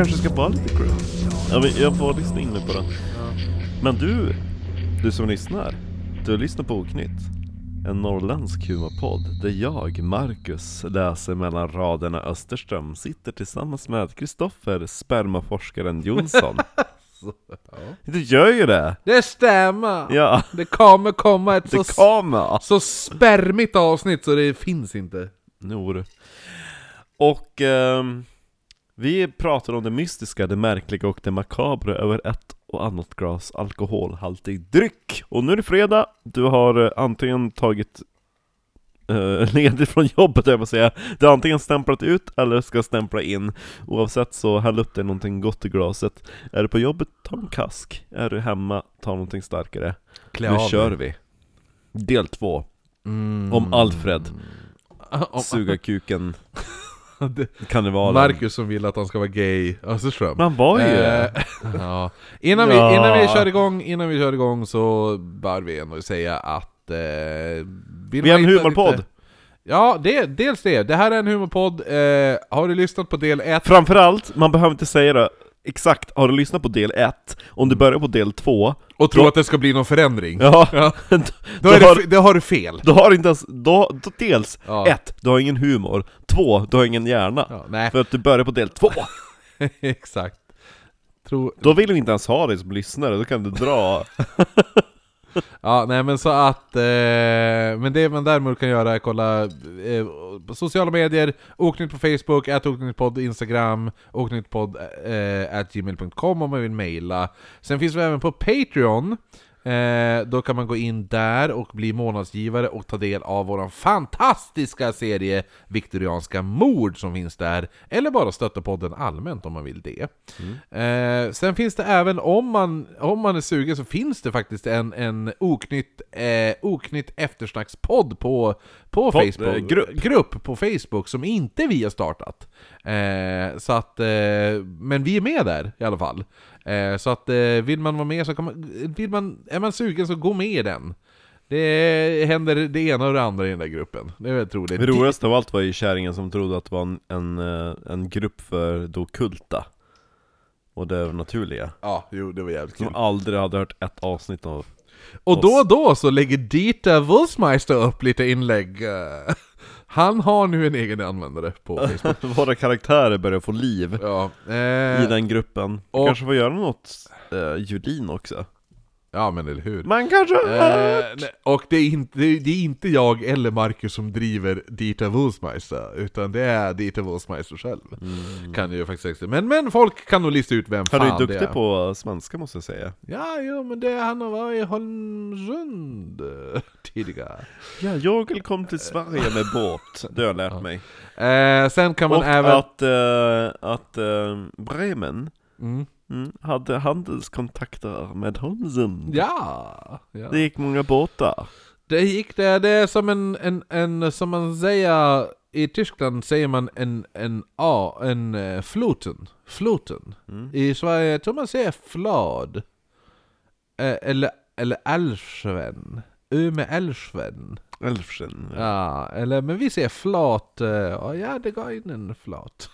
kanske ska vara lite crew. Ja, men jag får lyssna in mig på den. Men du, du som lyssnar. Du lyssnar på Oknytt. En norrländsk humorpodd där jag, Marcus, läser mellan raderna Österström sitter tillsammans med Kristoffer, spermaforskaren Jonsson. Du gör ju det! Det stämmer! Ja, Det kommer komma ett så, det kommer! så spermigt avsnitt så det finns inte. Jo du. Och ehm, vi pratar om det mystiska, det märkliga och det makabra över ett och annat glas alkoholhaltig dryck. Och nu är det fredag, du har eh, antingen tagit eh, ledigt från jobbet, jag säga. Du har antingen stämplat ut eller ska stämpla in. Oavsett så häll upp dig någonting gott i glaset. Är du på jobbet, ta en kask. Är du hemma, ta någonting starkare. Klä nu kör vi. Del två. Mm. Om Alfred. Suga kuken, Det- karnevalen. Marcus som vill att han ska vara gay Österström. Man var ju Eh, ja. innan, vi, Ja. innan vi kör igång, innan vi kör igång så bör vi ändå säga att... Eh, Vi är en humorpodd. lite- Ja, det, dels det. Det här är en humorpodd. Eh, har du lyssnat på del 1? Framförallt, man behöver inte säga det exakt, har du lyssnat på del 1, om du börjar på del 2 Och tror Då- att det ska bli någon förändring? Ja, Ja. då, Då, har, det, fe- då har du fel. då har inte ens, då, dels, Ja. ett, du har ingen humor, två, du har ingen hjärna Ja, För att du börjar på del 2 exakt. Tror, Då vill vi inte ens ha dig som lyssnare, då kan du dra Ja, nej men så att... Eh, men det man däremot kan göra är kolla eh, på sociala medier, Oknytt på Facebook, at Oknyttpodd Instagram, Oknyttpodd eh, gmail.com om man vill mejla. Sen finns vi även på Patreon. Eh, då kan man gå in där och bli månadsgivare och ta del av vår fantastiska serie Viktorianska mord som finns där. Eller bara stötta podden allmänt om man vill det. Eh, sen finns det även, om man, om man är sugen, så finns det faktiskt en, en oknytt, eh, oknytt eftersnackspodd på, på Podd, Facebook. eh, grupp. grupp på Facebook som inte vi har startat. Eh, så att, eh, men vi är med där i alla fall. Eh, så att eh, vill man vara med så kan man, vill man, är man sugen så gå med i den. Det händer det ena och det andra i den där gruppen. Det är väl troligt. Det roligaste av allt var ju kärringen som trodde att det var en, en, eh, en grupp för då kulta Och det övernaturliga Ja, jo, det var jävligt kul. Som aldrig hade hört ett avsnitt av Och då och då så lägger Dieter Wulfmeister upp lite inlägg. Han har nu en egen användare på Facebook. Våra karaktärer börjar få liv Ja, i eh, den gruppen Vi och- kanske får göra något eh, Julin också ja men eller hur. Man kanske har Eh, hört! nej, och det är, inte, det är- är inte jag eller Marcus som driver Dieter Wulfmeister, utan det är Dieter Wulfmeister själv. Kan jag ju faktiskt säga. Men, men folk kan nog lista ut vem Han fan är det duktig är. på svenska måste jag säga Ja, jo, men det, han har varit i Holmsund eh, tidigare. Ja, jag kom till Sverige med båt, det har jag lärt mig Eh, sen kan man Och även... att, eh, att eh, Bremen Mm. Mm, hade handelskontakter med Holmsund Ja, ja. Det gick många båtar Det gick det, det är som en, en, en som man säger i Tyskland säger man en, en A, en uh, floten. Floten. Mm. I Sverige tror man säger flad. Eh, eller, eller älvsven. Ö med älvsven. Älvsjön Ja, eller men vi säger flat. eh, ja, det går in en flat.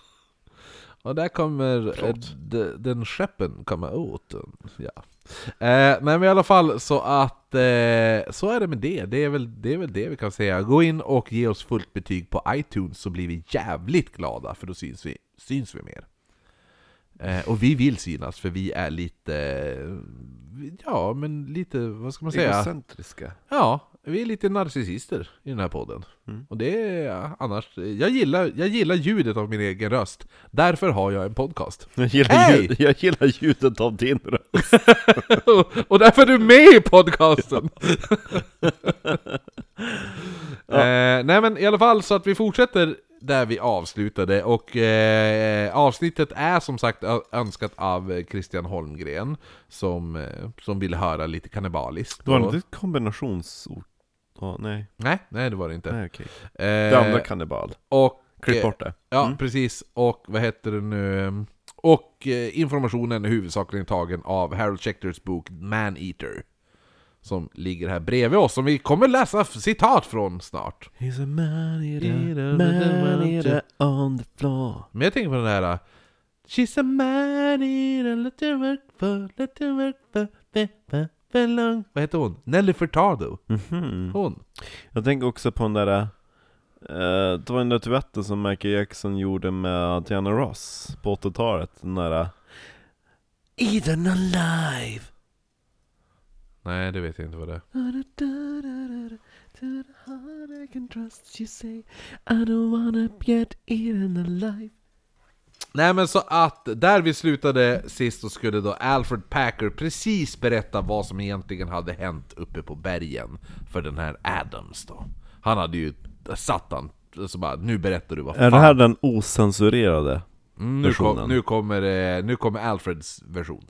Och där kommer eh, d- den skeppen komma ut. Ja. Eh, men i alla fall så att eh, så är det med det. Det är, väl, det är väl det vi kan säga. Gå in och ge oss fullt betyg på iTunes så blir vi jävligt glada för då syns vi, syns vi mer. Eh, och vi vill synas för vi är lite, ja men lite, vad ska man säga? Egocentriska Ja, vi är lite narcissister i den här podden. Mm. Och det är annars, jag gillar, jag gillar ljudet av min egen röst. Därför har jag en podcast. Jag gillar, Hej! ljud, jag gillar ljudet av din röst och därför är du med i podcasten! eh, nej men i alla fall, så att vi fortsätter där vi avslutade och eh, avsnittet är som sagt önskat av Christian Holmgren som, eh, som ville höra lite kannibaliskt. Det var ett kombinationsord? Ja, nej, Nej, nej det var det inte. nej okej Eh, Det andra kannibal, och, klipp eh, bort det Ja, Mm. precis. Och vad heter det nu? Och eh, informationen är huvudsakligen tagen av Harold Schecters bok Man-Eater. Som ligger här bredvid oss, som vi kommer läsa citat från snart. He's a man eater, Eater, man eater on the floor Men jag tänker på den här... She's a man a let her work for, let her work for, for, for, long. Vad heter hon? Nelly Furtado. Mhm. Hon. Jag tänker också på den där eh, Det var den där duetten som Michael Jackson gjorde med Diana Ross på 80-talet Den där eh, Eden alive Nej, det vet jag inte vad det är. To the heart I can trust you say I don't wanna get eaten alive Nej men så att där vi slutade sist så skulle då Alfred Packer precis berätta vad som egentligen hade hänt uppe på bergen för den här Adams då. Han hade ju satt han, så bara nu berättar du vad fan. Är det här den osensurerade? Mm, nu, kom, versionen? nu, kommer, eh, nu kommer Alfreds version.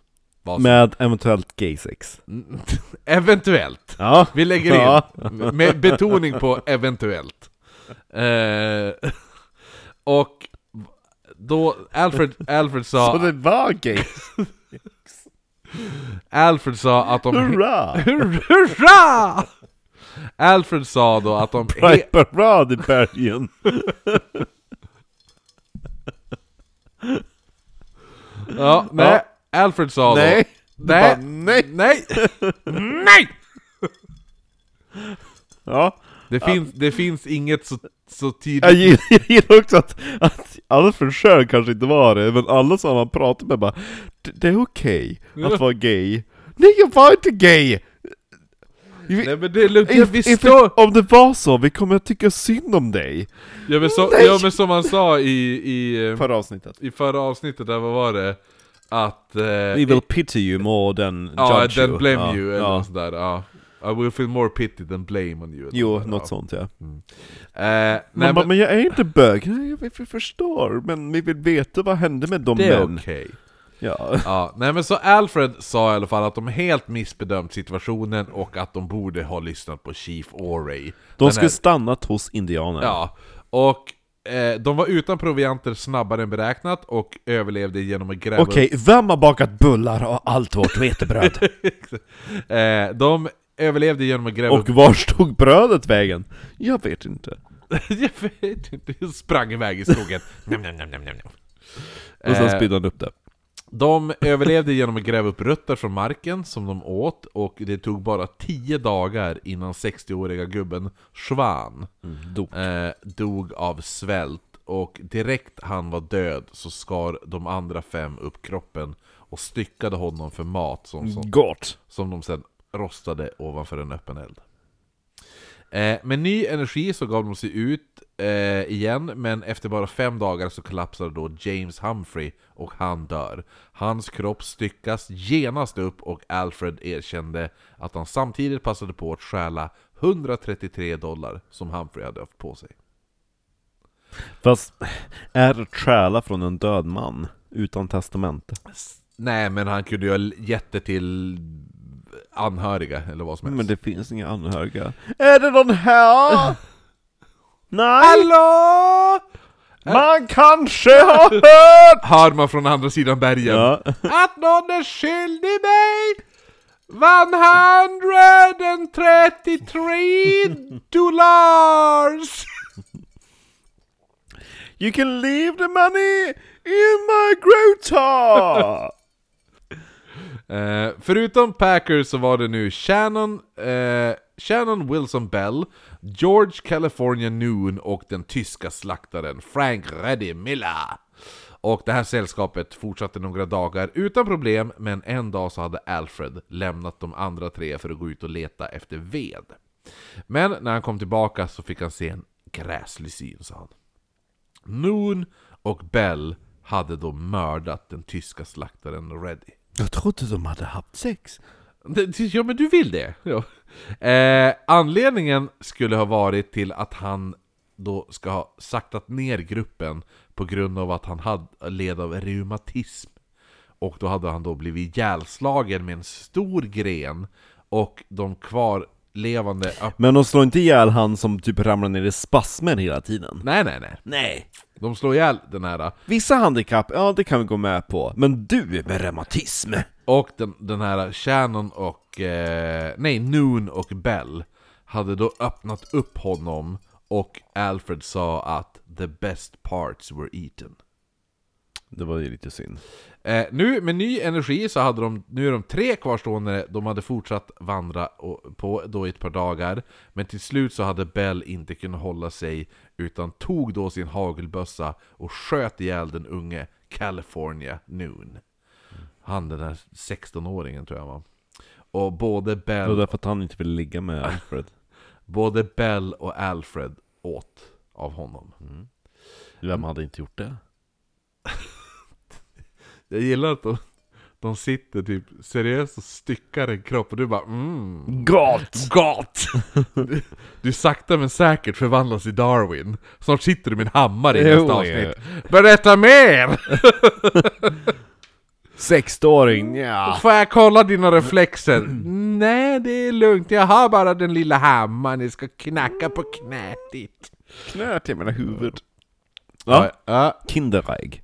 Med eventuellt gay sex Mm, Eventuellt. Ja, Vi lägger in, Ja. med betoning på eventuellt. Eh, och då Alfred, Alfred så sa, det var gay! Alfred sa att de... Hurra! Hurra! Alfred sa då att de... Piper Rod i bergen! Ja, nej. Alfred sa Nej! då... Nej! bara, nej! Nej! Nej! Ja, Det, finns, det finns inget så, så jag tydligt... gillar, jag gillar också att, att Alfred själv kanske inte var det, men alla som han pratade med bara "Det- Det är okej att vara gay Nej jag var inte gay! Vi, Nej men det är lugnt, if, vi if står... it, om det var så, vi kommer att tycka synd om dig! Ja men, så, ja men som han sa i, i, eh, Förra avsnittet i förra avsnittet, där vad var det? Att... Eh, We will pity you more than Ja, judge then you blame ja, you, eller ja. sådär, ja. I will feel more pity than blame on you. Jo, något ja. sånt ja Eh, Man nej, men, men jag är inte bög, nej jag, vi förstår, men vi vill veta vad hände med de det är män okej. Ja, Ja, nej men så Alfred sa i alla fall att de helt missbedömt situationen och att de borde ha lyssnat på Chief Oray. de Den skulle här- stannat hos indianerna Ja, och eh, de var utan provianter snabbare än beräknat och överlevde genom att gräva Okej, vem har bakat bullar och allt vårt vetebröd? eh, de överlevde genom att gräva och var stod brödet vägen? Jag vet inte Jag vet inte, jag sprang iväg i skogen. Nam, nam, nam, nam, nam. Och sen Eh, spydde han upp det De överlevde genom att gräva upp rötter från marken som de åt och det tog bara 10 dagar innan 60-åriga gubben Schwan Dog eh, dog av svält och direkt han var död så skar de andra fem upp kroppen och styckade honom för mat som, som, Gott! som de sedan rostade ovanför en öppen eld. Eh, med ny energi så gav de sig ut eh, igen, men efter bara fem dagar så kollapsade då James Humphrey och han dör. Hans kropp styckas genast upp och Alfred erkände att han samtidigt passade på att stjäla 133 dollar som Humphrey hade haft på sig. Fast, är det stjäla från en död man utan testamente? S- Nej, men han kunde ju ha gett det till anhöriga eller vad som helst. Men det finns inga anhöriga Är det någon här? Nej! Hallå! Man kanske har hört! Hör man från andra sidan bergen. Ja. Att någon är skyldig mig 133 dollars! You can leave the money in my grota! Eh, förutom Packers så var det nu Shannon, eh, Shannon Wilson Bell, George California Noon och den tyska slaktaren Frank Reddy Miller. Och det här sällskapet fortsatte några dagar utan problem, men en dag så hade Alfred lämnat de andra tre för att gå ut och leta efter ved. Men när han kom tillbaka så fick han se en gräslig syn, sa han. Noon och Bell hade då mördat den tyska slaktaren Reddy. Jag trodde de hade haft sex. Ja men du vill det? Ja. Eh, anledningen skulle ha varit till att han då ska ha saktat ner gruppen på grund av att han hade, led av reumatism. Och då hade han då blivit ihjälslagen med en stor gren och de kvar kvarlevande upp... Men de slår inte ihjäl han som typ ramlar ner i spasmer hela tiden? Nej nej nej, Nej. de slår ihjäl den här Vissa handikapp, ja det kan vi gå med på. Men du med reumatism? Och den, den här Shannon och... Eh, nej, Noon och Bell hade då öppnat upp honom och Alfred sa att the best parts were eaten. Det var ju lite synd. Eh, nu med ny energi så hade de, nu är de tre kvarstående, de hade fortsatt vandra och, på då ett par dagar, men till slut så hade Bell inte kunnat hålla sig, utan tog då sin hagelbössa och sköt ihjäl den unge California Noon. Han den där 16-åringen tror jag var. Och både Det Bell, var därför att han inte ville ligga med Alfred. både Bell och Alfred åt av honom. Vem hade inte gjort det? Jag gillar att de, de sitter typ seriöst och styckar en kropp och du bara mm. Gott! Gott! Du, du sakta men säkert förvandlas i Darwin. Snart sitter du med en hammare i Jo, nästa avsnitt. Berätta mer! 60-åring, ja. Får jag kolla dina reflexer? Nej, det är lugnt. Jag har bara den lilla hammaren. Jag ska knacka på knät ditt. Knät i mina huvud. Ja, Ja. Kinderägg.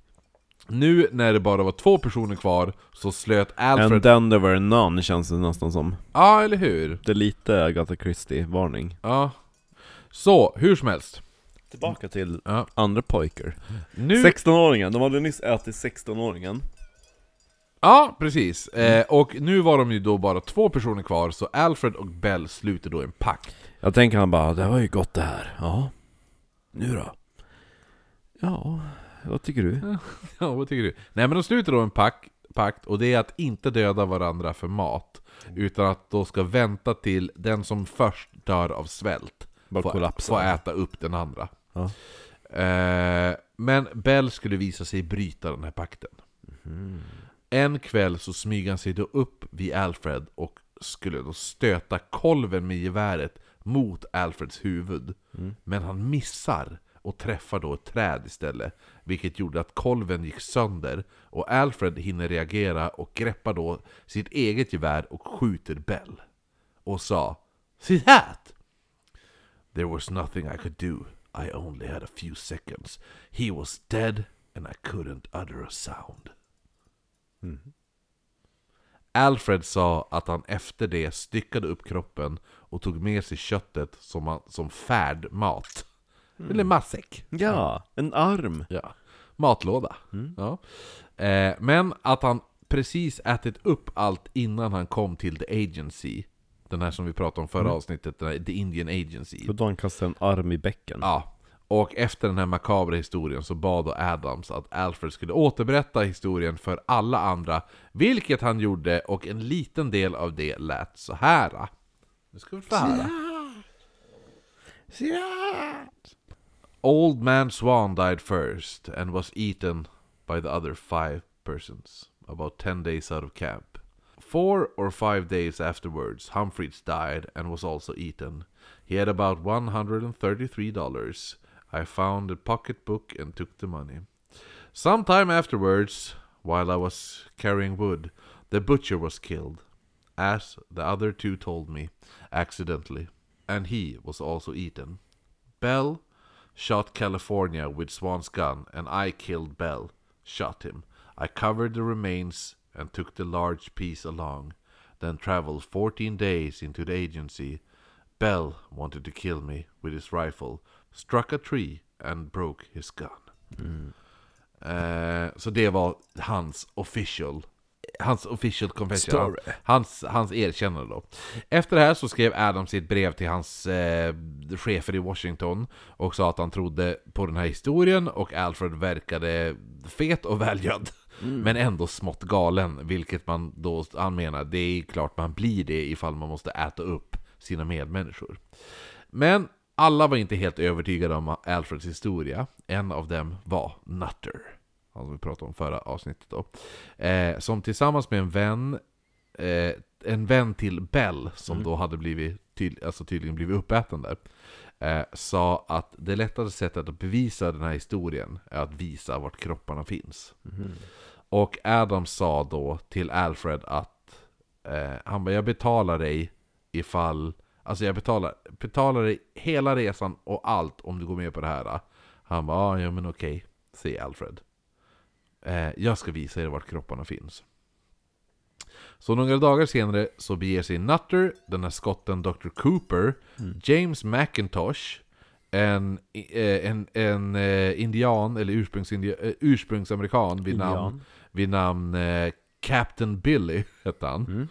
Nu när det bara var två personer kvar så slöt And Alfred... then there were none känns det nästan som. Ja, eller hur? Det är lite Agatha Christie-varning. Ja. Så, hur som helst. Tillbaka till Ja. andra pojkar. Nu... 16-åringen, de hade nyss ätit 16-åringen. Ja, precis. Eh, och nu var de ju då bara två personer kvar, så Alfred och Bell sluter då en pakt. Jag tänker han bara, det var ju gott det här. Ja. Nu då? Ja, vad tycker du? Ja, vad tycker du? Nej men de sluter då en pakt, pakt, och det är att inte döda varandra för mat. Utan att då ska vänta till den som först dör av svält Bara får, får äta upp den andra. Ja. Eh, men Bell skulle visa sig bryta den här pakten. En kväll så smyger han sig då upp vid Alfred och skulle då stöta kolven med geväret mot Alfreds huvud. Men han missar och träffar då ett träd istället. Vilket gjorde att kolven gick sönder och Alfred hinner reagera och greppar då sitt eget gevär och skjuter Bell. Och sa See that! There was nothing I could do. I only had a few seconds. He was dead and I couldn't utter a sound. Mm-hmm. Alfred sa att han efter det styckade upp kroppen och tog med sig köttet som, han, som färdmat. Eller matsäck. Ja, en arm. Ja. Matlåda. Ja. Eh, men att han precis ätit upp allt innan han kom till The Agency. Den här som vi pratade om förra avsnittet, den här, The Indian Agency. Då han kastade en arm i bäcken. Ja. Och efter den här makabra historien så bad då Adams att Alfred skulle återberätta historien för alla andra, vilket han gjorde, och en liten del av det lät så här. Nu ska vi få höra. Old man Swan died first and was eaten by the other five persons, about ten days out of camp. Four or five days afterwards, Humphreys died and was also eaten. He had about $133. I found a pocketbook and took the money. Sometime afterwards, while I was carrying wood, the butcher was killed, as the other two told me, accidentally, and he was also eaten. Bell shot California with Swan's gun, and I killed Bell, shot him. I covered the remains and took the large piece along, then traveled 14 days into the agency. Bell wanted to kill me with his rifle, struck a tree and broke his gun. Eh, så det var hans official Hans official confession, Story. hans, hans erkännande då. Efter det här så skrev Adams i ett brev till hans eh, chefer i Washington och sa att han trodde på den här historien och Alfred verkade fet och välgödd. Men ändå smått galen, vilket man då, han menar, det är klart man blir det ifall man måste äta upp sina medmänniskor. Men alla var inte helt övertygade om Alfreds historia. En av dem var Nutter. Han som vi pratade om förra avsnittet då. Eh, som tillsammans med en vän, eh, en vän till Bell, som då hade blivit, ty- alltså tydligen blivit uppäten där, eh, sa att det lättaste sättet att bevisa den här historien är att visa vart kropparna finns. Och Adam sa då till Alfred att eh, han bara, jag betalar dig ifall, alltså jag betalar, betalar dig hela resan och allt om du går med på det här. Han bara, "Ah, ja men okej, säger Alfred. Eh, jag ska visa er vart kropparna finns. Så några dagar senare så beger sig Nutter, den här skotten Dr. Cooper, James McIntosh, en, eh, en, en eh, indian, eller ursprungsindia, eh, ursprungsamerikan vid namn, Indian. vid namn eh, Captain Billy, hette han. Mm.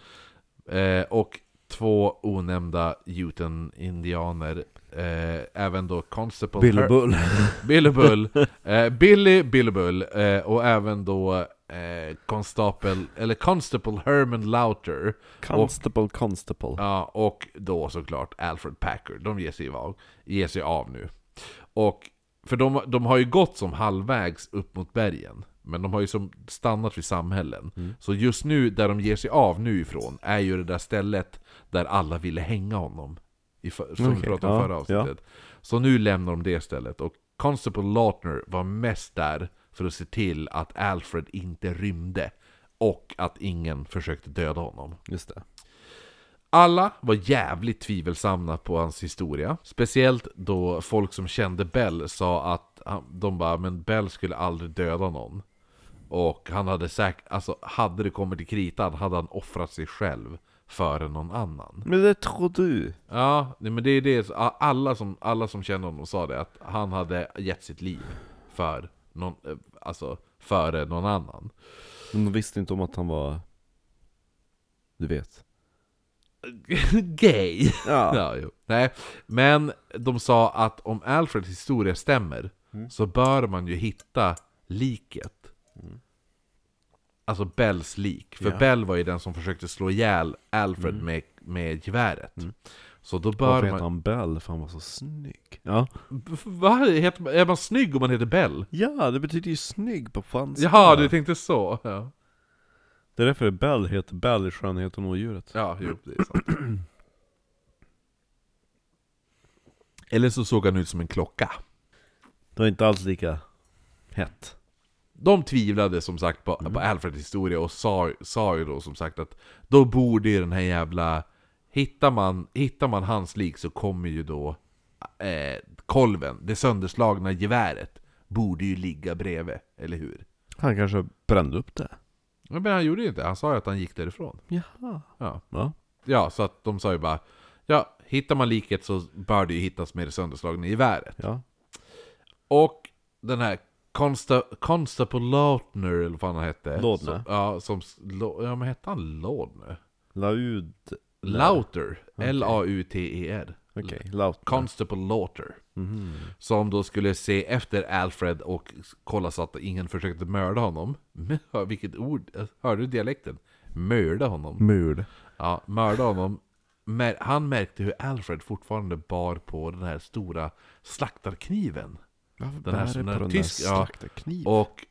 Eh, och två onämnda Uten-indianer, eh, även då Constable Bill Her- Bull. Billy Bull, eh, Billy Billy Bull, eh, och även då eh, Constable, eller Constable Herman Lauter, Constable, Constable. ja, och då såklart Alfred Packard, de ger sig av, ger sig av nu. Och, för de, de har ju gått som halvvägs upp mot bergen, men de har ju som stannat vid samhällen. Mm. Så just nu, där de ger sig av nu ifrån, är ju det där stället där alla ville hänga honom. I, för- som vi Okej, pratade om ja, förra avsnittet. Så nu lämnar de det stället, och Constable Lautner var mest där för att se till att Alfred inte rymde, och att ingen försökte döda honom. Just det. Alla var jävligt tvivelsamma på hans historia. Speciellt då folk som kände Bell sa att han, de bara, men Bell skulle aldrig döda någon. Och han hade säkert, alltså hade det kommit till kritan hade han offrat sig själv före någon annan. Men det tror du. Ja, nej, men det är det, alla som, alla som kände honom sa det, att han hade gett sitt liv för någon, eh, alltså före någon annan. Men de visste inte om att han var... Du vet. Gay! Ja. Ja, jo. Nej, men de sa att om Alfreds historia stämmer så bör man ju hitta liket. Alltså Bells lik. För Ja. Bell var ju den som försökte slå ihjäl Alfred med, med geväret. Så då bör Varför heter man... han Bell? För han var så snygg. Ja. Va? Heter, är man snygg om man heter Bell? Ja, det betyder ju snygg på franska. Jaha, du tänkte så? Ja, Det är därför Bell heter Bell i Skönheten och odjuret. ja jo, det är sant. Eller så såg han ut som en klocka. Det var inte alls lika hett. De tvivlade som sagt på, på Alfreds historia och sa, sa ju då som sagt att då borde ju den här jävla... Hittar man, hittar man hans lik så kommer ju då eh, kolven, det sönderslagna geväret, borde ju ligga bredvid, eller hur? Han kanske brände upp det. Ja, Men han gjorde ju inte, han sa ju att han gick därifrån. Jaha. Ja, Ja. ja så att de sa ju bara Ja, hittar man liket så bör det ju hittas med det sönderslagna geväret. Ja. Och den här Consta, Constable Lautner, eller vad han hette. Lautner. Ja, som, ja, men hette han Lautner? Laud... Lauter. L-A-U-T-E-R. Okej, Lautner. Constable Lauter. Mhm. Som då skulle se efter Alfred och kolla så att ingen försökte mörda honom. Vilket ord! Hörde du dialekten? Mörda honom. Murd. Ja, mörda honom. Han märkte hur Alfred fortfarande bar på den här stora slaktarkniven. Varför Den här som på den tysk- där ja. Och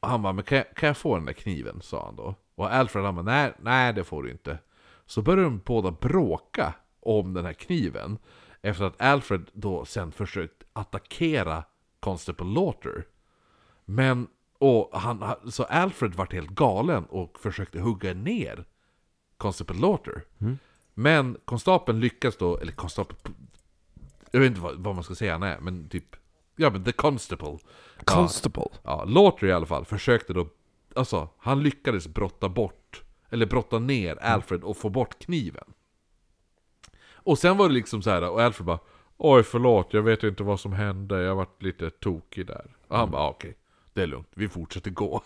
han bara, men kan jag, kan jag få den där kniven? sa han då. Och Alfred han bara, nej, nej det får du inte. Så började de båda bråka om den här kniven. Efter att Alfred då sen försökt attackera Constable Lauter. Men, och han, så Alfred vart helt galen och försökte hugga ner Constable Lauter. Men konstapeln lyckas då, eller konstapeln, jag vet inte vad, vad man ska säga han är, men typ, ja men the constable. Ja, Constable. Ja, Lauter i alla fall försökte då, alltså han lyckades brotta bort, eller brotta ner Alfred och få bort kniven. Och sen var det liksom så här och Alfred bara Oj förlåt, jag vet inte vad som hände, jag varit lite tokig där. Och han bara ah, okej, det är lugnt, vi fortsätter gå.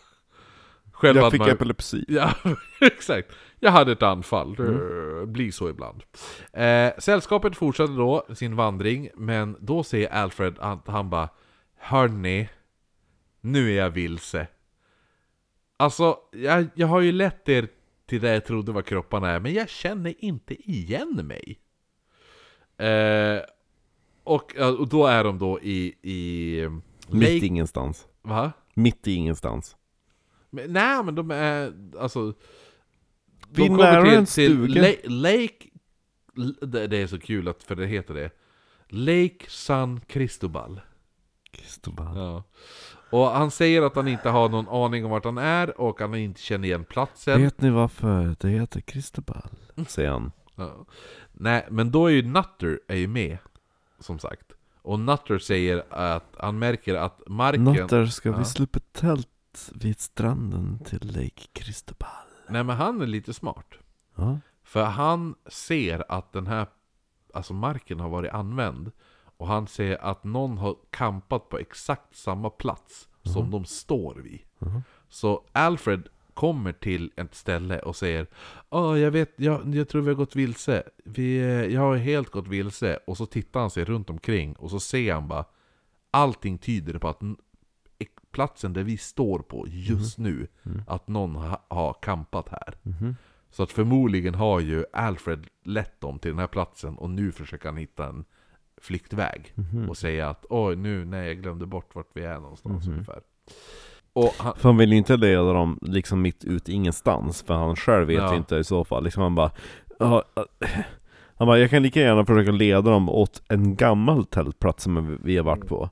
Själv Jag fick man- epilepsi. Ja, exakt. Jag hade ett anfall. Det blir så ibland. Eh, sällskapet fortsatte då sin vandring, men då säger Alfred att han bara Hörni, nu är jag vilse. Alltså, jag, jag har ju lett er till det jag trodde var kropparna är, men jag känner inte igen mig. Eh, och, och då är de då i... i Mitt Lake, ingenstans. va? Mitt i ingenstans. Men, nej men de är, alltså... De kommer nära till, till. La- Lake... Det det är så kul att, för det heter det. Lake San Cristobal. Cristobal. Ja. Och han säger att han inte har någon aning om vart han är och han inte känner igen platsen. Vet ni varför det heter Cristobal? Säger han. Ja. Nej, men då är ju Nutter är ju med. Som sagt. Och Nutter säger att han märker att marken... Natter ska Ja. vi slå upp ett tält vid stranden till Lake Cristobal. Nej men han är lite smart. Ja. För han ser att den här alltså marken har varit använd Och han ser att någon har kampat på exakt samma plats som de står vid. Så Alfred kommer till ett ställe och säger Åh, jag vet, jag, jag tror vi har gått vilse. Vi, jag har helt gått vilse. Och så tittar han sig runt omkring och så ser han bara Allting tyder på att platsen där vi står på just nu, att någon ha, har kampat här. Så att förmodligen har ju Alfred lett dem till den här platsen och nu försöker han hitta en flyktväg. Och säga att oj nu, nej jag glömde bort vart vi är någonstans ungefär. Och han, För han vill ju inte leda dem liksom mitt ut ingenstans, för han själv vet Ja. inte i så fall. Liksom han bara, ja, äh, han bara, jag kan lika gärna försöka leda dem åt en gammal tältplats som vi har varit på.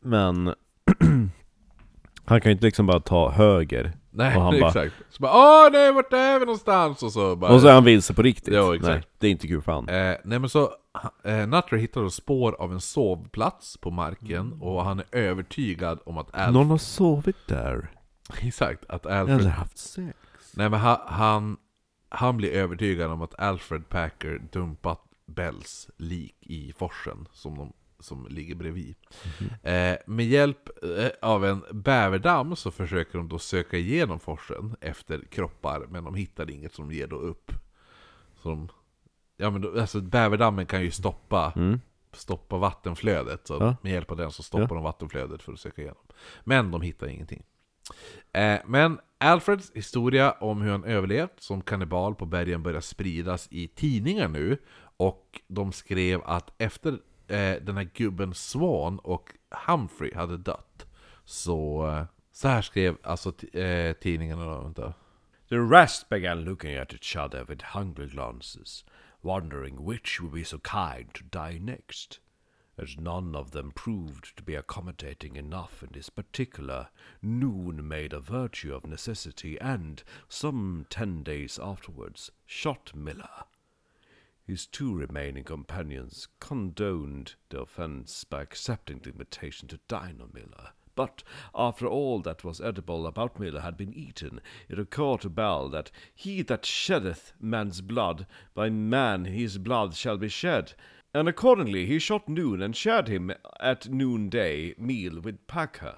Men han kan ju inte liksom bara ta höger. nej Och han bara- exakt. Så bara åh nej vart är vi någonstans? Och så bara... Och så är han vilse på riktigt. Ja, exakt. Nej, det är inte kul för han. Eh, nej men så, eh, Nutter hittar då spår av en sovplats på marken och han är övertygad om att Alfred... Någon har sovit där. Exakt, att Alfred... Eller haft sex. Nej men han, han, han blir övertygad om att Alfred Packer dumpat Bells lik i forsen som, de, som ligger bredvid. Eh, med hjälp eh, av en bäverdamm så försöker de då söka igenom forsen efter kroppar, men de hittar inget som ger då upp. Så de, ja men då, alltså bäverdammen kan ju stoppa Mm. stoppa vattenflödet. Så Ja. med hjälp av den så stoppar Ja. de vattenflödet för att söka igenom. Men de hittar ingenting. Eh, men Alfreds historia om hur han överlevt som kannibal på bergen börjar spridas i tidningar nu. Och de skrev att efter eh, den här gubben Swan och Humphrey hade dött så, eh, så här skrev alltså eh, tidningarna då, vänta. The rest began looking at each other with hungry glances, wondering which would be so kind to die next. As none of them proved to be accommodating enough in this particular, Noon made a virtue of necessity and, some ten days afterwards, shot Miller. His two remaining companions condoned the offence by accepting the invitation to dine on Miller. But after all that was edible about Miller had been eaten, it occurred to Bell that he that sheddeth man's blood, by man his blood shall be shed. And accordingly he shot Noon and shared him at noonday meal with Packer.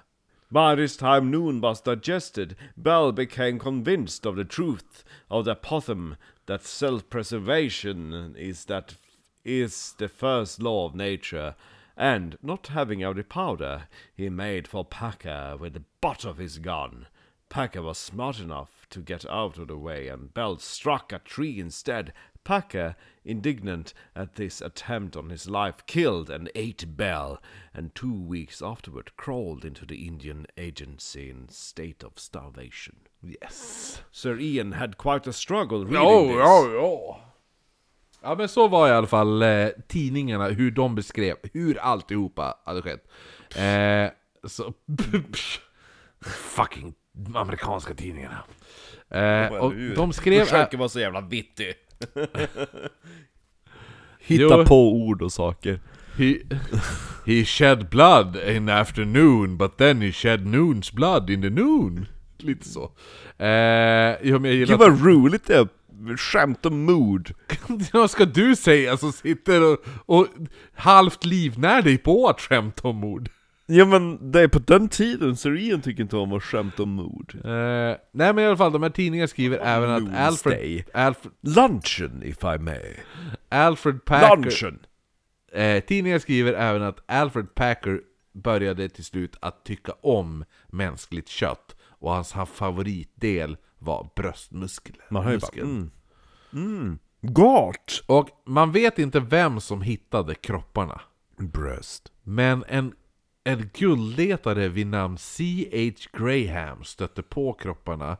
By this time noon was digested, Bell became convinced of the truth of the apothegm that self-preservation is that is the first law of nature, and not having any powder, he made for Packer with the butt of his gun. Packer was smart enough to get out of the way, and Bell struck a tree instead. Packer, indignant at this attempt on his life, killed and ate Bell, and two weeks afterward crawled into the Indian agency in state of starvation. Yes! Sir Ian had quite a struggle reading Ja, this. ja, ja. Ja men så var i alla fall eh, tidningarna, hur de beskrev hur alltihopa hade skett. Eh, så... fucking amerikanska tidningarna. Eh, och de skrev... Försöker vara så jävla vittig. Hitta Jo. på ord och saker. He, he shed blood in afternoon, but then he shed noon's blood in the noon. Lite så. Eh, jo, men jag gillar Gud vad roligt det är! Skämt om mord. Vad ska du säga som sitter och, och halvt livnär dig på att skämta om mord? Ja men det är på den tiden, så Ian tycker inte om att skämta om mord. Eh, nej men i alla fall, de här tidningarna skriver även att Alfred. Alfred, Lunchen, if I may. Alfred Packer... Lunchen! Eh, tidningar skriver även att Alfred Packer började till slut att tycka om mänskligt kött och hans favoritdel var bröstmuskeln. Man hör ju bara, mm. Mm. Gott! Och man vet inte vem som hittade kropparna. Bröst. Men en, en guldletare vid namn C.H. Graham stötte på kropparna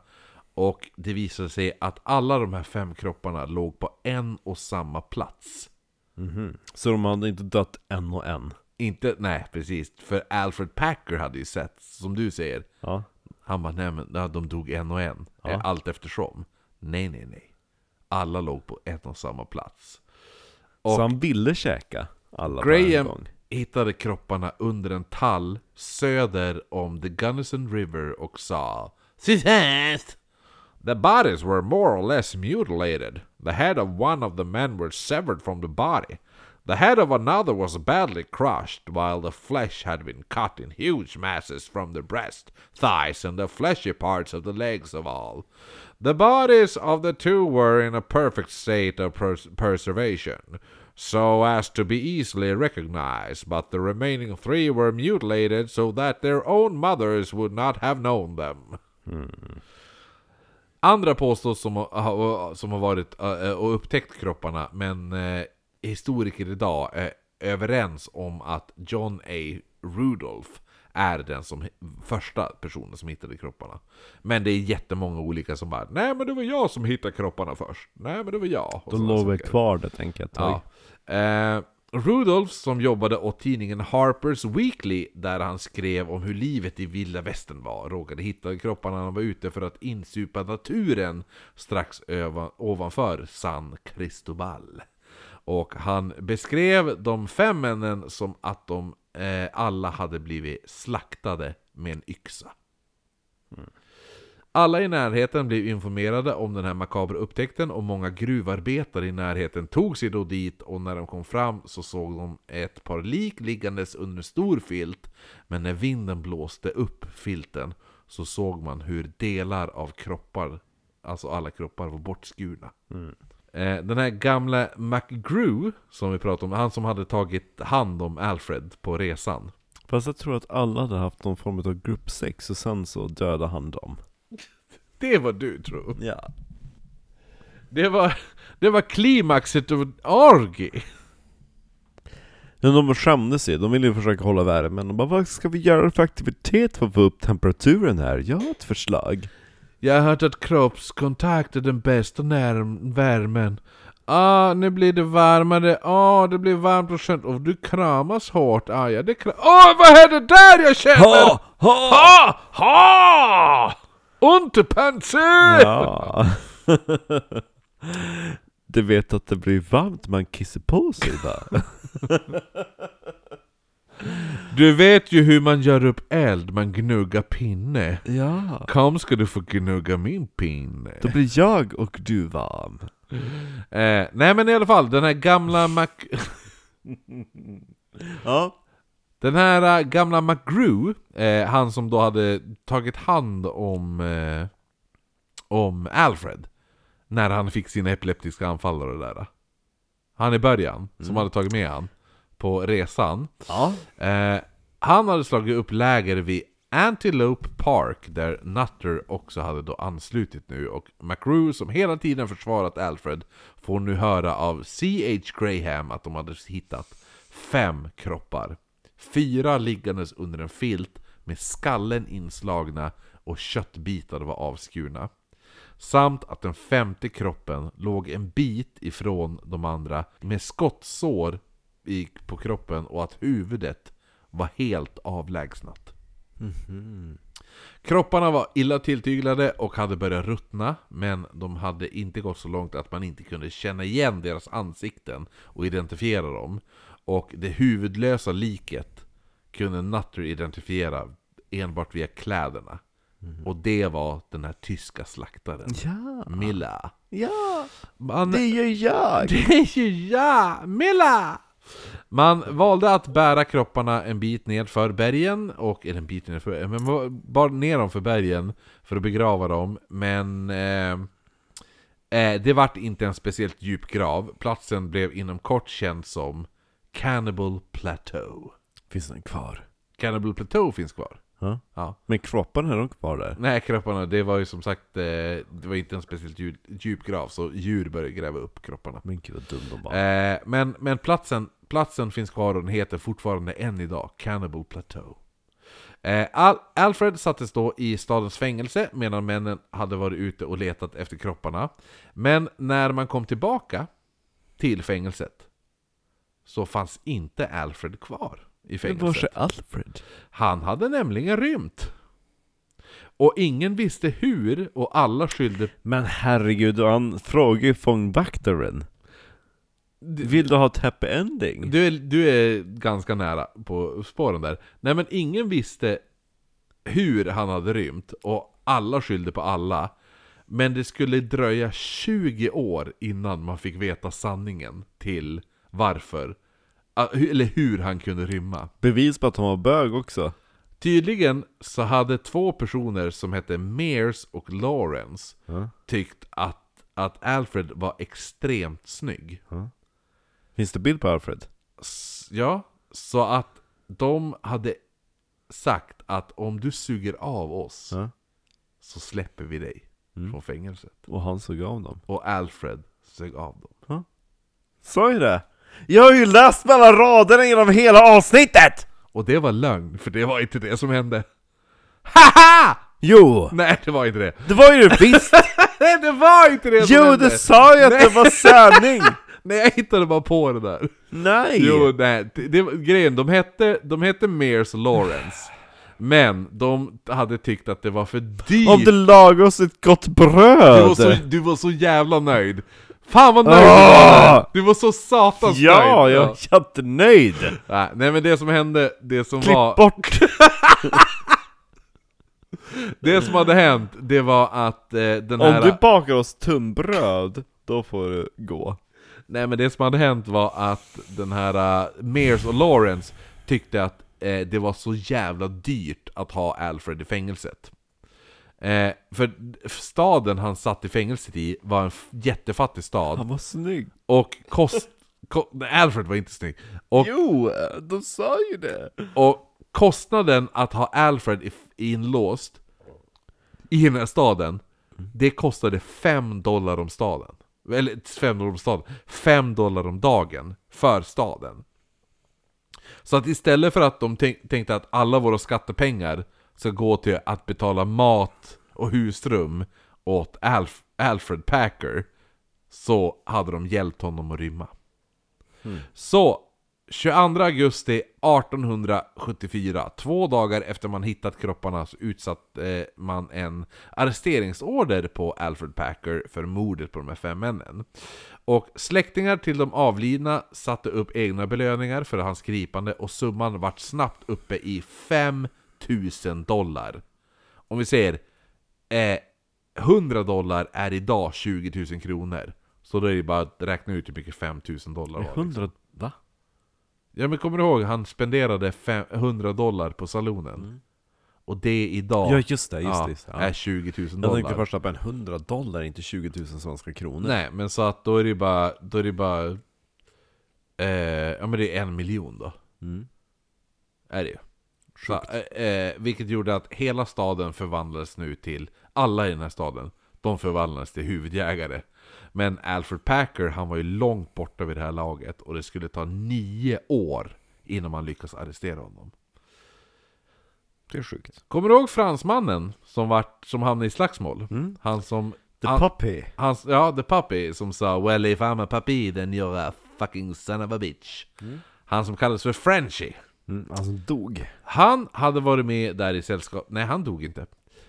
och det visade sig att alla de här fem kropparna låg på en och samma plats. Så de hade inte dött en och en? Inte, nej precis, för Alfred Packer hade ju sett, som du säger, Ja. Han bara nej men de dog en och en, Ja. eh, allt eftersom. Nej nej nej. Alla låg på en och samma plats. Och Så han ville käka alla Graham gång? hittade kropparna under en tall söder om the Gunnison River och sa Sithast! The bodies were more or less mutilated. The head of one of the men were severed from the body. The head of another was badly crushed, while the flesh had been cut in huge masses from the breast, thighs, and the fleshy parts of the legs of all. The bodies of the two were in a perfect state of pers- preservation, so as to be easily recognized, but the remaining three were mutilated so that their own mothers would not have known them. Andra påstås som, har- som har varit och upptäckt kropparna, men eh, historiker idag är överens om att John A. Rudolph är den som första personen som hittade kropparna. Men det är jättemånga olika som bara Nej men det var jag som hittade kropparna först. Nej men det var jag. Och De sådana låg väl saker. kvar där tänker jag ett tag. Ja. Eh, Rudolph som jobbade åt tidningen Harper's Weekly där han skrev om hur livet i vilda västern var råkade hitta kropparna när han var ute för att insupa naturen strax ovanför San Cristobal. Och han beskrev de fem männen som att de eh, alla hade blivit slaktade med en yxa. Alla i närheten blev informerade om den här makabra upptäckten och många gruvarbetare i närheten tog sig då dit och när de kom fram så såg de ett par lik liggandes under en stor filt men när vinden blåste upp filten så såg man hur delar av kroppar, alltså alla kroppar var bortskurna. Eh, Den här gamla McGrew som vi pratade om, han som hade tagit hand om Alfred på resan. Fast jag tror att alla hade haft någon form av gruppsex och sen så dödade han dem. Det var du tror. Ja. Det var, det var klimaxet av en orgie. Men de skämdes ju, de ville ju försöka hålla värmen. De bara, vad ska vi göra för aktivitet för att få upp temperaturen här? Jag har ett förslag. Jag har hört att kroppskontakt är den bästa värmen. Ah, nu blir det varmare. Ah, det blir varmt och skönt. Och du kramas hårt. Ah, ja, det kram... Åh, vad är det där jag känner? Ha! Ha! Ha! Ha! Unterpanzer! Ja. Du vet att det blir varmt man kissar på sig va? Du vet ju hur man gör upp eld, man gnuggar pinne. Ja. Kom ska du få gnugga min pinne. Då blir jag och du varm. Eh, nej men i alla fall, den här gamla Mac... Ja. Den här äh, gamla McGrew, eh, han som då hade tagit hand om, eh, om Alfred När han fick sina epileptiska anfall och det där Han i början, som hade tagit med han på resan Ja. eh, Han hade slagit upp läger vid Antelope Park där Nutter också hade då anslutit nu och McGrew som hela tiden försvarat Alfred får nu höra av C.H. Graham att de hade hittat fem kroppar. Fyra liggandes under en filt med skallen inslagna och köttbitar var avskurna. Samt att den femte kroppen låg en bit ifrån de andra med skottsår i, på kroppen och att huvudet var helt avlägsnat. Kropparna var illa tilltyglade och hade börjat ruttna, men de hade inte gått så långt att man inte kunde känna igen deras ansikten och identifiera dem. Och det huvudlösa liket kunde Nutter identifiera enbart via kläderna. Och det var den här tyska slaktaren, Ja. Milla. Ja. Man, Det gör jag. det är ju jag, Milla! Man valde att bära kropparna en bit ned för bergen, och, eller en bit ner för, men bara ner dem för bergen för att begrava dem, men eh, eh, det vart inte en speciellt djup grav. Platsen blev inom kort känd som Cannibal Plateau. Finns den kvar? Cannibal Plateau finns kvar. Ja. Ja. Men kropparna är de kvar där? Nej, kropparna, det var ju som sagt, eh, det var inte en speciellt djup, djup grav, så djur började gräva upp kropparna. Men gud vad dum de var. Eh, men men platsen, platsen finns kvar och den heter fortfarande än idag Cannibal Plateau. Eh, Al Alfred sattes då i stadens fängelse medan männen hade varit ute och letat efter kropparna. Men när man kom tillbaka till fängelset så fanns inte Alfred kvar i Men fängelset. var är Alfred? Han hade nämligen rymt. Och ingen visste hur och alla skyllde... Men herregud, han frågar ju fångvaktaren. Vill du ha ett happy ending? Du är, du är ganska nära på spåren där. Nej men ingen visste hur han hade rymt och alla skyllde på alla. Men det skulle dröja 20 år innan man fick veta sanningen till varför Eller hur han kunde rymma. Bevis på att han var bög också. Tydligen så hade två personer som hette Mears och Lawrence Ja. tyckt att, att Alfred var extremt snygg. Finns det bild på Alfred? S- Ja, så att de hade sagt att om du suger av oss Ja. så släpper vi dig från fängelset. Och han såg av dem. Och Alfred sög av dem. Sa ju det! Jag har ju läst mellan raderna genom hela avsnittet! Och det var lögn, för det var inte det som hände. HAHA! Jo! Nej, det var inte det. Det var ju det visst! Nej, det var inte det som jo, hände! du sa ju att det var sanning! Nej, jag hittade bara på det där. Nej! Jo, nej, det, det var grejen, de hette, de hette Mears Lawrence. Men de hade tyckt att det var för dyrt. Om du lagar oss ett gott du, bröd! var så, du var så jävla nöjd. Fan vad nöjd Åh! du var! där. Du var så satans Ja, nöjd. jag är jättenöjd! Nej, nej men det som hände, det som Klipp var... bort! Det som hade hänt, det var att eh, den här... Om du bakar oss tunnbröd, då får du gå. Nej men det som hade hänt var att den här uh, Mears och Lawrence tyckte att eh, det var så jävla dyrt att ha Alfred i fängelset. Eh, för staden han satt i fängelset i var en jättefattig stad, Han var snygg. och kost... Ko, nej, Alfred var inte snygg. Och, Jo, de sa ju det! och kostnaden att ha Alfred i- inlåst i den här staden, det kostade 5 dollar om staden. Eller 5 dollar om staden. 5 dollar om dagen för staden. Så att istället för att de tänk, tänkte att alla våra skattepengar ska gå till att betala mat och husrum åt Alf, Alfred Packer, så hade de hjälpt honom att rymma. Så, 22 augusti 1874, två dagar efter man hittat kropparna, så utsatte eh, man en arresteringsorder på Alfred Packer för mordet på de här fem männen. Och släktingar till de avlidna satte upp egna belöningar för hans gripande och summan vart snabbt uppe i 5000 dollar. Om vi säger eh, 100 dollar är idag 20 000 kronor. Så då är det bara att räkna ut hur mycket 5000 dollar var. liksom. 100, va? Ja men kommer du ihåg, han spenderade fem, 100 dollar på salonen. Och det idag Ja just det, just ja, det. Just det. Ja. är 20 000 Jag dollar. tänkte först att en 100 dollar, inte 20 000 svenska kronor. Nej, men så att då är det bara, då är det bara eh, Ja men det är en miljon då. Mm. Är det ju. Så, eh, eh, vilket gjorde att hela staden förvandlades nu till, alla i den här staden, de förvandlades till huvudjägare. Men Alfred Packer, han var ju långt borta vid det här laget och det skulle ta nio år innan man lyckas arrestera honom. Det är sjukt. Kommer du ihåg fransmannen som, vart, som hamnade i slagsmål? Mm. Han som... The han, puppy. han, ja, the puppy som sa 'Well if I'm a puppy then you're a fucking son of a bitch' Han som kallades för Frenchie. Mm, han som dog. Han hade varit med där i sällskap... Nej, han dog inte.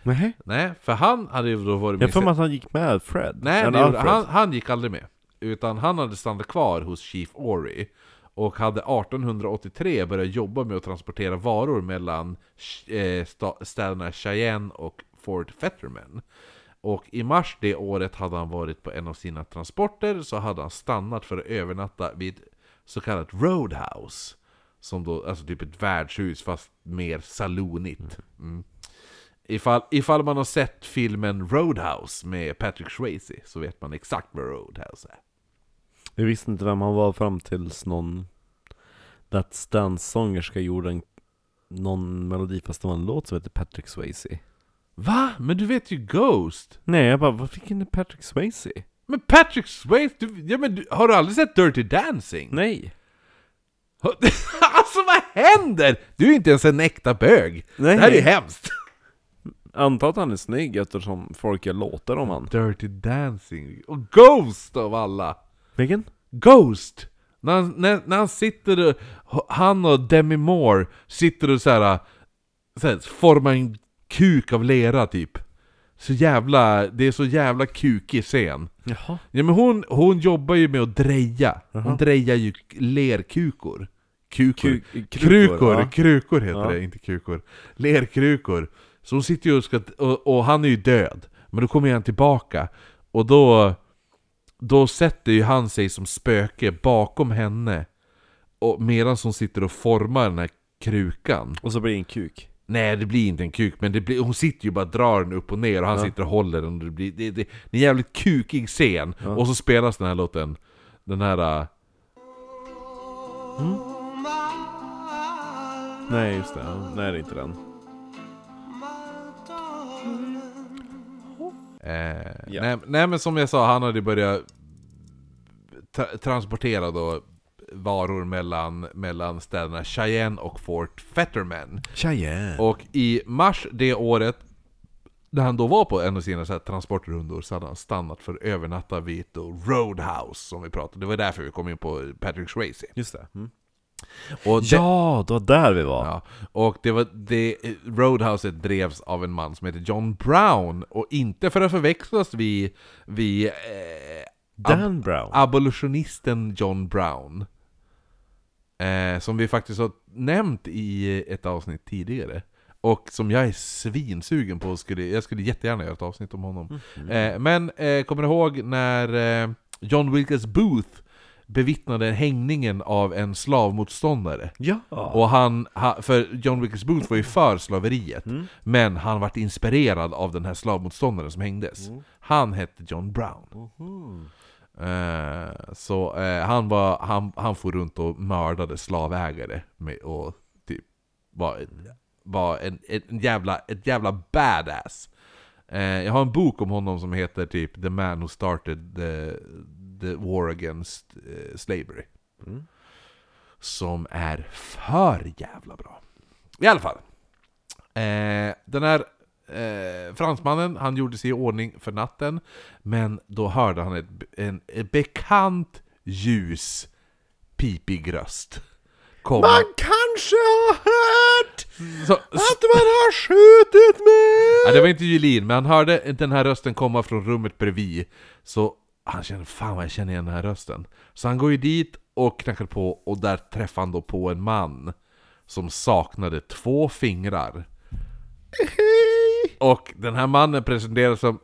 Nej. Nej, för han hade ju då varit med Jag får mig att han gick med Fred. Nej, det gjorde, han, han gick aldrig med. Utan han hade stannat kvar hos Chief Ory. Och hade 1883 börjat jobba med att transportera varor mellan eh, städerna Cheyenne och Fort Fetterman. Och i mars det året hade han varit på en av sina transporter så hade han stannat för att övernatta vid så kallat Roadhouse. Som då, alltså typ ett värdshus fast mer salonigt. Mm. Ifall, ifall man har sett filmen Roadhouse med Patrick Swayze så vet man exakt vad Roadhouse är. Jag visste inte vem han var fram tills någon Let's Dance-sångerska gjorde en någon melodifestival-låt som heter Patrick Swayze. Va? Men du vet ju Ghost! Nej, jag bara, vad fick in Patrick Swayze? Men Patrick Swayze, du, ja, men du, har du aldrig sett Dirty Dancing? Nej. Alltså vad händer? Du är inte ens en äkta bög! Nej. Det här är ju hemskt! Antar att han är snygg eftersom folk gör låtar om han. Dirty Dancing, och Ghost av alla! Vilken? Ghost! När han, när, när han sitter han och Demi Moore sitter och såhär, såhär formar en kuk av lera typ. Så jävla, det är så jävla kukig scen. Jaha. Ja men hon, hon jobbar ju med att dreja. Hon Jaha. drejar ju lerkukor. Kukor. Ku- krukor, ja. krukor heter Ja. det, inte kukor. Lerkrukor. Så hon sitter ju och ska, och, och han är ju död. Men då kommer han tillbaka. Och då, då sätter ju han sig som spöke bakom henne. och medan hon sitter och formar den här krukan Och så blir det en kuk. Nej det blir inte en kuk, men det blir, hon sitter ju bara och drar den upp och ner och han sitter och håller den och det blir, det, det, det är en jävligt kukig scen. Och så spelas den här låten, den här... äh, Nej just det, ja. nej det är inte den. Eh, Ja. nej, nej men som jag sa, han hade börjat tra- transportera då varor mellan, mellan städerna Cheyenne och Fort Fetterman. Cheyenne. Och i mars det året, när han då var på en av sina så här transportrundor, så hade han stannat för att övernatta vid Roadhouse som vi pratade Det var därför vi kom in på Patrick Swayze. Just det. Mm. Och det- Ja, det var där vi var. Ja, och det var det, Roadhouset drevs av en man som heter John Brown, och inte för att förväxlas vid, vid eh, Dan Brown. abolitionisten John Brown. Eh, som vi faktiskt har nämnt i ett avsnitt tidigare. Och som jag är svinsugen på, skulle, jag skulle jättegärna göra ett avsnitt om honom. Eh, men eh, kommer du ihåg när eh, John Wilkes Booth bevittnade hängningen av en slavmotståndare? Ja. Och han, ha- för John Wilkes Booth var ju för slaveriet, men han vart inspirerad av den här slavmotståndaren som hängdes. Han hette John Brown. Eh, så eh, han, var, han, han for runt och mördade slavägare med, och typ var, var en, en jävla, ett jävla badass. Eh, jag har en bok om honom som heter typ The Man Who Started the, the War Against eh, Slavery. Som är för jävla bra. I alla fall. Eh, den här eh, fransmannen, han gjorde sig i ordning för natten. Men då hörde han ett, en, ett bekant ljus, pipig röst. Komma. kanske har hört Så, att man har skjutit mig! Ja, det var inte Julin, men han hörde den här rösten komma från rummet bredvid. Så han kände, fan vad jag känner igen den här rösten. Så han går ju dit och knackar på, och där träffar han då på en man som saknade två fingrar. Och den här mannen presenteras som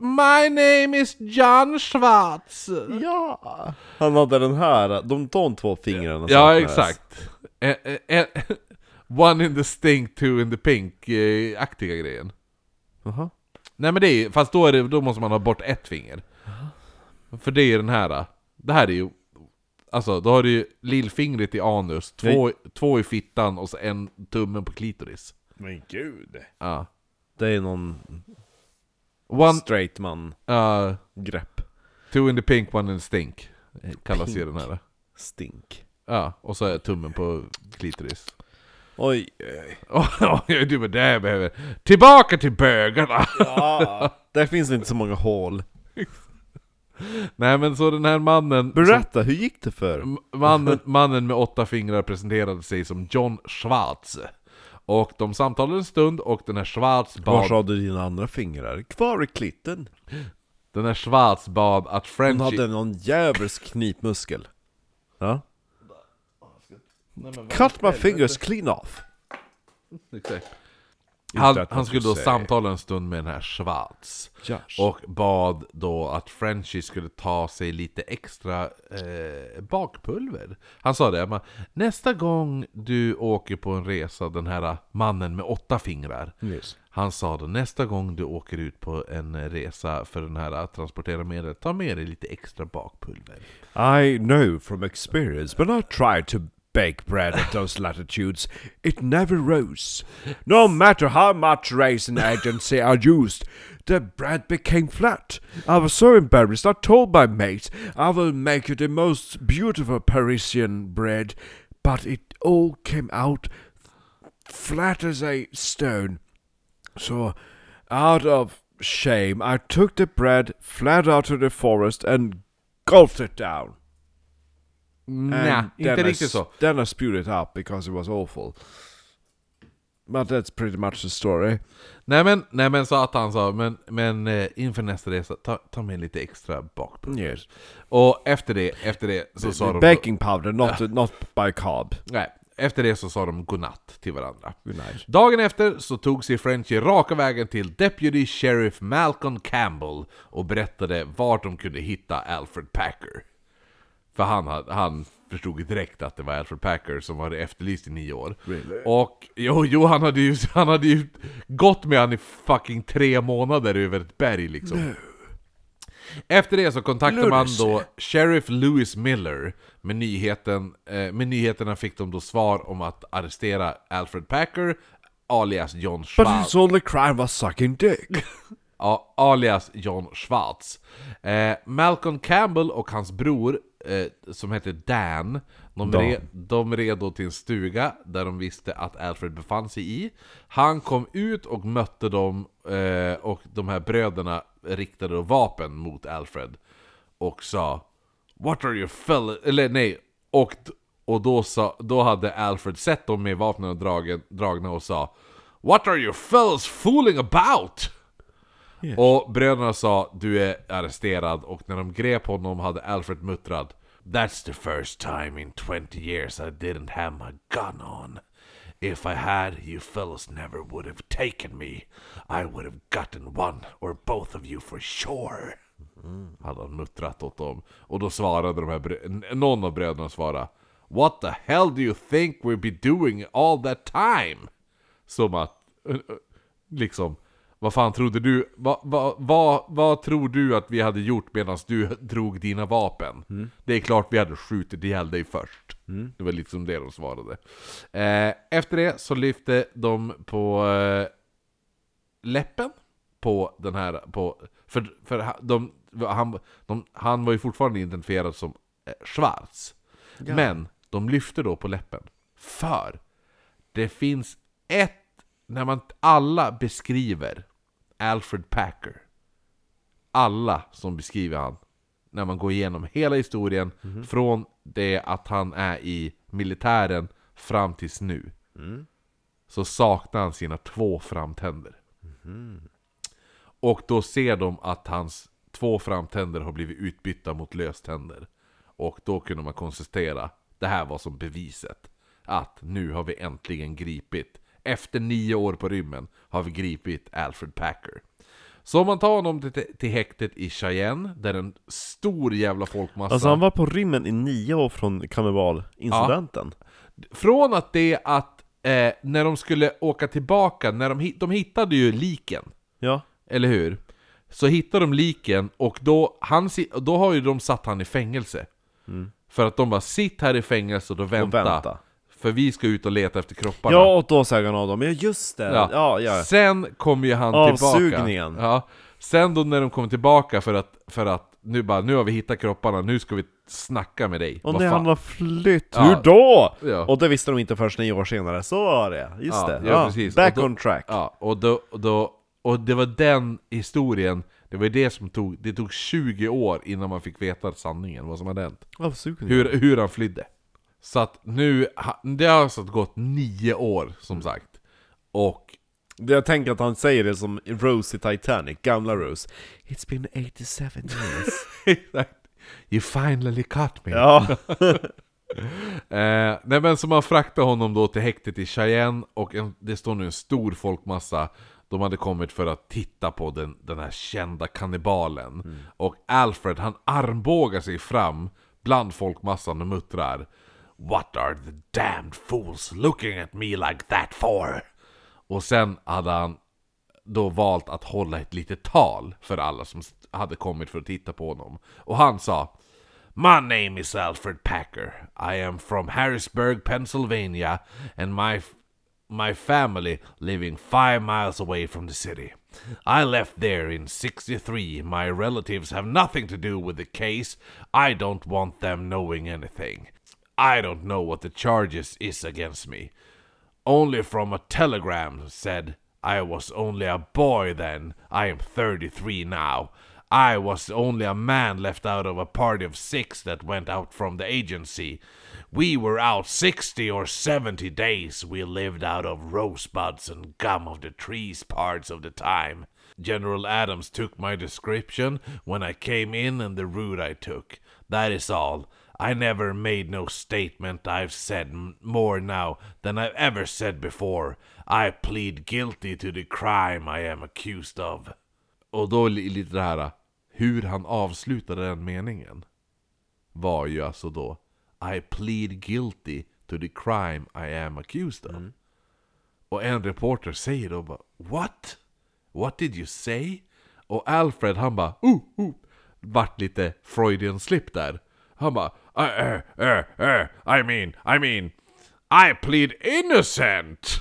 My name is John Schwartz. Ja! Han hade den här, de, de två fingrarna Ja, exakt. Eh, eh, eh, One in the stink, two in the pink-aktiga grejen. Jaha. Nej men det är fast då, är det, då måste man ha bort ett finger. För det är ju den här, det här är ju, alltså då har du ju lillfingret i anus, två, två i fittan och så en tummen på klitoris. Men gud. Ja. Det är någon One, straight man uh, grepp. two in the pink, one in the stink. Kallas ju den här. Stink. Ja, och så är tummen på klitoris. Oj, oj. Oj, du men det behöver... Tillbaka till bögarna! Ja, där finns det inte så många hål. Nej men så den här mannen... Berätta, hur gick det för? Mannen, mannen med åtta fingrar presenterade sig som John Schwartz. Och de samtalade en stund och den här Schwartz Var bad, sa du dina andra fingrar? Kvar i klitten. den här Schwartz bad att Hon Frenchie... hade någon djävulsk knipmuskel. Ja. Cut my fingers clean off. Exakt. Han, han skulle då samtala en stund med den här Schwartz. Josh. Och bad då att Frenchie skulle ta sig lite extra eh, bakpulver. Han sa det, nästa gång du åker på en resa, den här mannen med åtta fingrar. Yes. Han sa då, nästa gång du åker ut på en resa för den här att transportera med dig, ta med dig lite extra bakpulver. I know from experience when I tried to bake bread at those latitudes, it never rose. No matter how much raisin agency I used, the bread became flat. I was so embarrassed, I told my mate, I will make you the most beautiful Parisian bread, but it all came out flat as a stone. So, out of shame, I took the bread flat out to the forest and gulped it down. Nej, inte riktigt så. Then I spewed it up because it was awful. But that's pretty much the story. Nej men, nej men så att han sa, men, men eh, inför nästa resa, ta, ta med lite extra bakpulver. Yes. Och efter det, efter det så sa de... Baking powder, not not by carb. Nej, efter det så sa de godnatt till varandra. Good night. Dagen efter så tog sig Frenchie raka vägen till Deputy Sheriff Malcolm Campbell och berättade vart de kunde hitta Alfred Packer. För han, han förstod direkt att det var Alfred Packer som var efterlyst i nio år. Och jo, jo han, hade ju, han hade ju gått med han i fucking tre månader över ett berg liksom. Efter det så kontaktade man då Sheriff Lewis Miller med, nyheten, eh, med nyheterna fick de då svar om att arrestera Alfred Packer, alias John But Schwartz. his only crime was sucking dick. Alias John Schwartz. Eh, Malcolm Campbell och hans bror, eh, som heter Dan, de, Dan. Re, de red då till en stuga där de visste att Alfred befann sig i. Han kom ut och mötte dem, eh, och de här bröderna riktade då vapen mot Alfred. Och sa What are you fella... Eller nej, och, och då, sa, då hade Alfred sett dem med vapnen dragen, dragna och sa What are you fellas fooling about? Och bröderna sa du är arresterad och när de grep honom hade Alfred muttrat That's the first time in 20 years I didn't have my gun on. If I had, you fellas never would have taken me. I would have gotten one or both of you for sure. Hade han muttrat åt dem. Och då svarade de här någon av bröderna svarade What the hell do you think we'll be doing all that time? Som att, eh, eh, liksom, vad fan trodde du, vad, vad, vad, vad tror du att vi hade gjort medan du drog dina vapen? Det är klart vi hade skjutit ihjäl dig först. Det var liksom det de svarade. Eh, efter det så lyfte de på eh, läppen på den här, på, för, för de, han, de, han var ju fortfarande identifierad som eh, Schwarz. Men de lyfte då på läppen. För det finns ett, när man alla beskriver Alfred Packer, alla som beskriver han, när man går igenom hela historien, från det att han är i militären fram tills nu, så saknar han sina två framtänder. Och då ser de att hans två framtänder har blivit utbytta mot löständer. Och då kunde man konstatera, det här var som beviset, att nu har vi äntligen gripit, efter nio år på rymmen, har vi gripit Alfred Packer. Så man tar honom till, till häktet i Cheyenne, där en stor jävla folkmassa... Alltså han var på rymmen i nio år från karnevalincidenten. Från att det att, eh, när de skulle åka tillbaka, när de, de hittade ju liken, Ja. eller hur? Så hittar de liken och då, han, då har ju de satt han i fängelse. För att de bara sitt här i fängelse och då vänta. vänta. För vi ska ut och leta efter kropparna. Ja, och då säger han av dem, ja just det, ja, ja. ja. Sen kommer ju han Avsugningen. tillbaka. Ja. Sen då när de kommer tillbaka för att, för att nu bara, nu har vi hittat kropparna, nu ska vi snacka med dig. Och Vad när fan? han har flytt, Ja. hur då? Ja. Och det visste de inte först nio år senare, så var det, just Ja, det. ja, precis. Back Och då- on track. Ja, och, då, och, då, och det var den historien, det var ju det som tog, det tog 20 år innan man fick veta sanningen, vad som hade hänt. Hur, hur han flydde. Så att nu, det har alltså gått nio år som sagt. Och Jag tänker att han säger det som Rose i Titanic, gamla Rose. It's been 87 years. You finally caught me. ja. Eh, nej men så man fraktar honom då till häktet i Cheyenne och en, det står nu en stor folkmassa De hade kommit för att titta på den, den här kända kannibalen Och Alfred han armbågar sig fram bland folkmassan och muttrar What are the damned fools looking at me like that for? Och sen hade han då valt att hålla ett litet tal för alla som hade kommit för att titta på honom. Och han sa My name is Alfred Packer. I am from Harrisburg, Pennsylvania, and my my family living five miles away from the city. I left there in 63. My relatives have nothing to do with the case. I don't want them knowing anything. I don't know what the charges is against me. Only from a telegram said I was only a boy then. I am 33 now. I was only a man left out of a party of six that went out from the agency. We were out 60 or 70 days. We lived out of rosebuds and gum of the trees parts of the time. General Adams took my description when I came in and the route I took. That is all. I never made no statement I've said more now than I've ever said before. I plead guilty to the crime I am accused of. Och då li- lite det här, hur han avslutade den meningen var ju alltså då I plead guilty to the crime I am accused of. Och en reporter säger då bara What? What did you say? Och Alfred han bara uh, uh, vart lite Freudian slip där. Han bara uh, uh, uh, uh, I mean, I mean I plead innocent!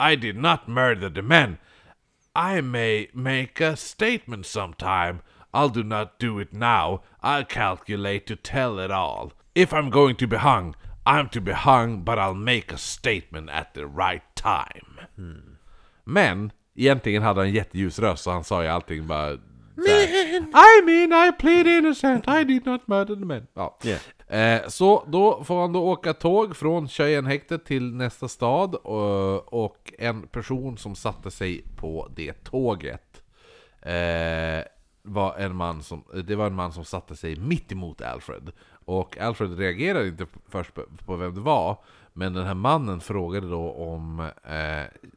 I did not murder the men. I may make a statement sometime. I'll do not do it now. I'll calculate to tell it all. If I'm going to be hung, I'm to be hung, but I'll make a statement at the right time. Hmm. Men egentligen hade han jätteljus röst så han sa ju allting bara... I mean I plead innocent, I did not murder the men. Ja. Yeah. Eh, så då får han då åka tåg från Cheyenne-häktet till nästa stad och, och en person som satte sig på det tåget eh, var en man som, det var en man som satte sig mitt emot Alfred. Och Alfred reagerade inte först på, på vem det var, men den här mannen frågade då om eh,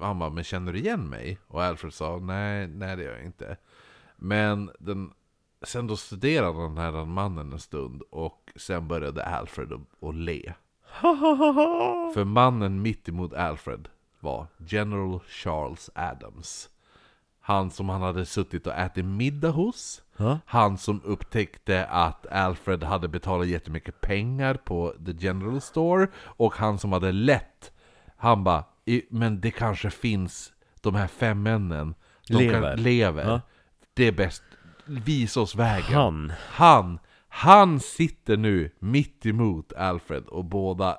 han bara, men känner du igen mig? Och Alfred sa, nej, nej det gör jag inte. Men den, sen då studerade den här mannen en stund och sen började Alfred att, le. För mannen mitt emot Alfred var General Charles Adams. Han som han hade suttit och ätit middag hos. Han som upptäckte att Alfred hade betalat jättemycket pengar på The General Store. Och han som hade lett. Han bara, "I- men det kanske finns de här fem männen. De Lever. Kan, lever. Ja. Det är bäst. Visa oss vägen. Han. Han, han sitter nu mitt emot Alfred och båda,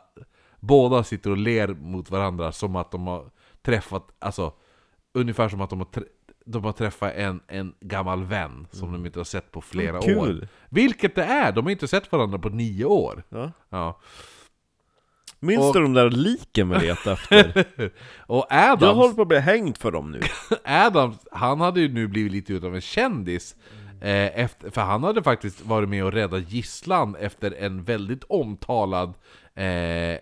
båda sitter och ler mot varandra som att de har träffat, alltså ungefär som att de har, de har träffat en, en gammal vän som de inte har sett på flera Mm. Kul. år. Vilket det är! De har inte sett varandra på nio år. Ja. Ja. Minns Och- du de där liken vi letade efter? Och Jag Adams, håller på att bli hängd för dem nu. Adams, han hade ju nu blivit lite utav en kändis. Eh, efter, för han hade faktiskt varit med och räddat gisslan efter en väldigt omtalad eh, eh,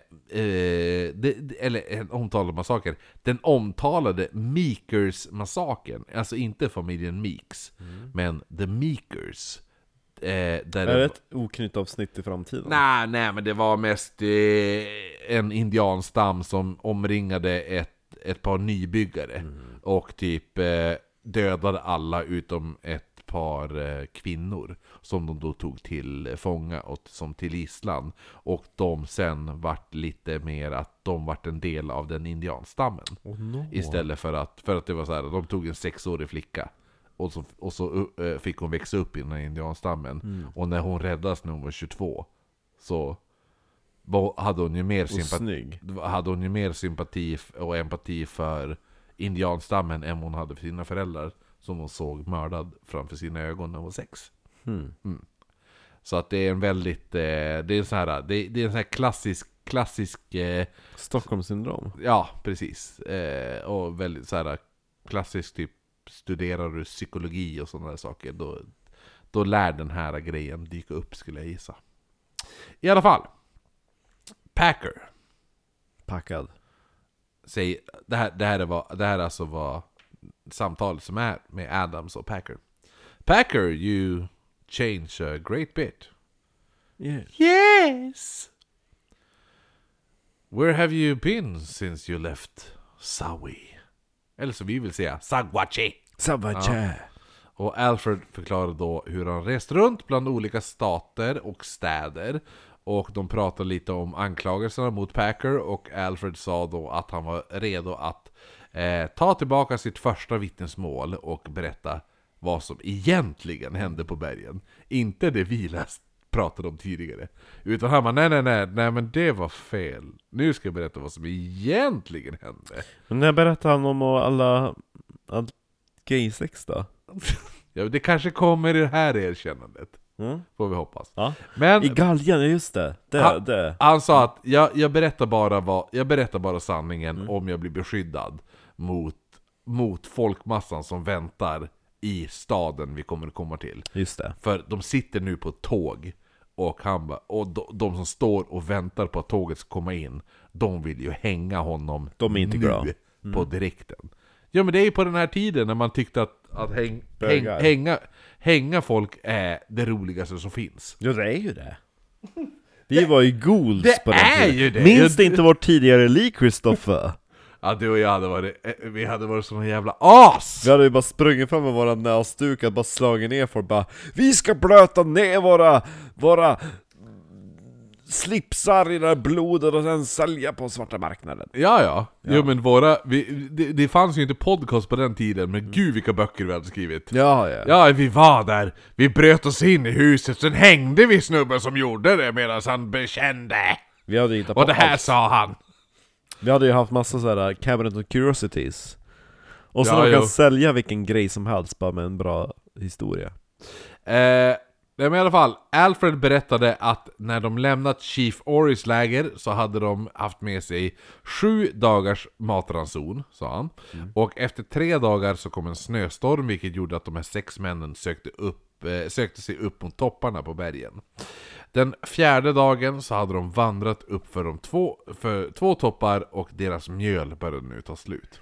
det- eller en omtalad massaker. Den omtalade Meekers-massakern. Alltså inte familjen Meeks, men The Meekers. Eh, där Är det- ett oknytt-avsnitt i framtiden? Nej, nej, men det var mest eh, en indianstam som omringade ett, ett par nybyggare. Och typ eh, dödade alla utom ett par eh, kvinnor. Som de då tog till fånga och som till gisslan. Och de sen vart lite mer att de vart en del av den indianstammen. Oh, no. Istället för att, för att det var så här, de tog en sexårig flicka och så, och så uh, fick hon växa upp i den här indianstammen. Mm. Och när hon räddas när hon var 22 så hade hon ju mer sympati, hade hon ju mer sympati och empati för indianstammen än hon hade för sina föräldrar. Som hon såg mördad framför sina ögon när hon var sex. Hmm. Så att det är en väldigt, eh, det är en sån här, det, det är en sån här klassisk, klassisk eh, Stockholmssyndrom. Ja, precis. Eh, och väldigt så här klassiskt typ studerar du psykologi och sådana där saker, då, då lär den här grejen dyka upp skulle jag gissa. I alla fall. Packer. Packad. Säg, det, här, det, här är vad, det här är alltså vad samtalet som är med Adams och Packer. Packer, you change a great bit. Yes. Yes! Where have you been since you left Sawi? Eller som vi vill säga, Sagwachi. Savache. Och Alfred förklarar då hur han rest runt bland olika stater och städer. Och de pratar lite om anklagelserna mot Packer och Alfred sa då att han var redo att eh, ta tillbaka sitt första vittnesmål och berätta vad som egentligen hände på bergen. Inte det vi läst, pratade om tidigare. Utan han bara nej nej nej, nej men det var fel. Nu ska jag berätta vad som egentligen hände. Men när berättade han om alla, all gaysex då? Ja, det kanske kommer i det här erkännandet. Mm. Får vi hoppas. Ja. Men I galgen, just det. Det, Ha- det. Han sa att jag, jag, berättar bara vad, jag berättar bara sanningen Mm. om jag blir beskyddad mot, mot folkmassan som väntar i staden vi kommer att komma till. Just det. För de sitter nu på ett tåg och, han ba, och de, de som står och väntar på att tåget ska komma in, de vill ju hänga honom De är inte nu glada. på direkten. Ja men det är ju på den här tiden när man tyckte att, att häng, häng, Bögar. hänga, hänga folk är det roligaste som finns. Ja det är ju det. Vi var ju ghouls det på den är tiden. ju det. Minns du inte vårt tidigare liv, Kristoffer? Ja, du och jag hade varit, eh, vi hade varit såna jävla as! Vi hade ju bara sprungit fram med våra näsdukar, bara slagit ner folk bara Vi ska blöta ner våra, våra slipsar i det här blodet och sen sälja på svarta marknaden Ja, ja. Jo men våra, vi, det, det fanns ju inte podcast på den tiden, men gud vilka böcker vi hade skrivit. Ja, ja. Ja, vi var där, vi bröt oss in i huset, sen hängde vi snubben som gjorde det medan han bekände. Vi hade hittat på Och det här allt. sa han. Vi hade ju haft massa sådär cabinet of curiosities Och så Ja, de kan jo. sälja vilken grej som helst bara med en bra historia Eh, nej, men i alla fall, Alfred berättade att när de lämnat Chief Oris läger så hade de haft med sig sju dagars matranson, sa han. Och efter tre dagar så kom en snöstorm vilket gjorde att de här sex männen sökte, upp, eh, sökte sig upp mot topparna på bergen. Den fjärde dagen så hade de vandrat upp för, de två, för två toppar och deras mjöl började nu ta slut.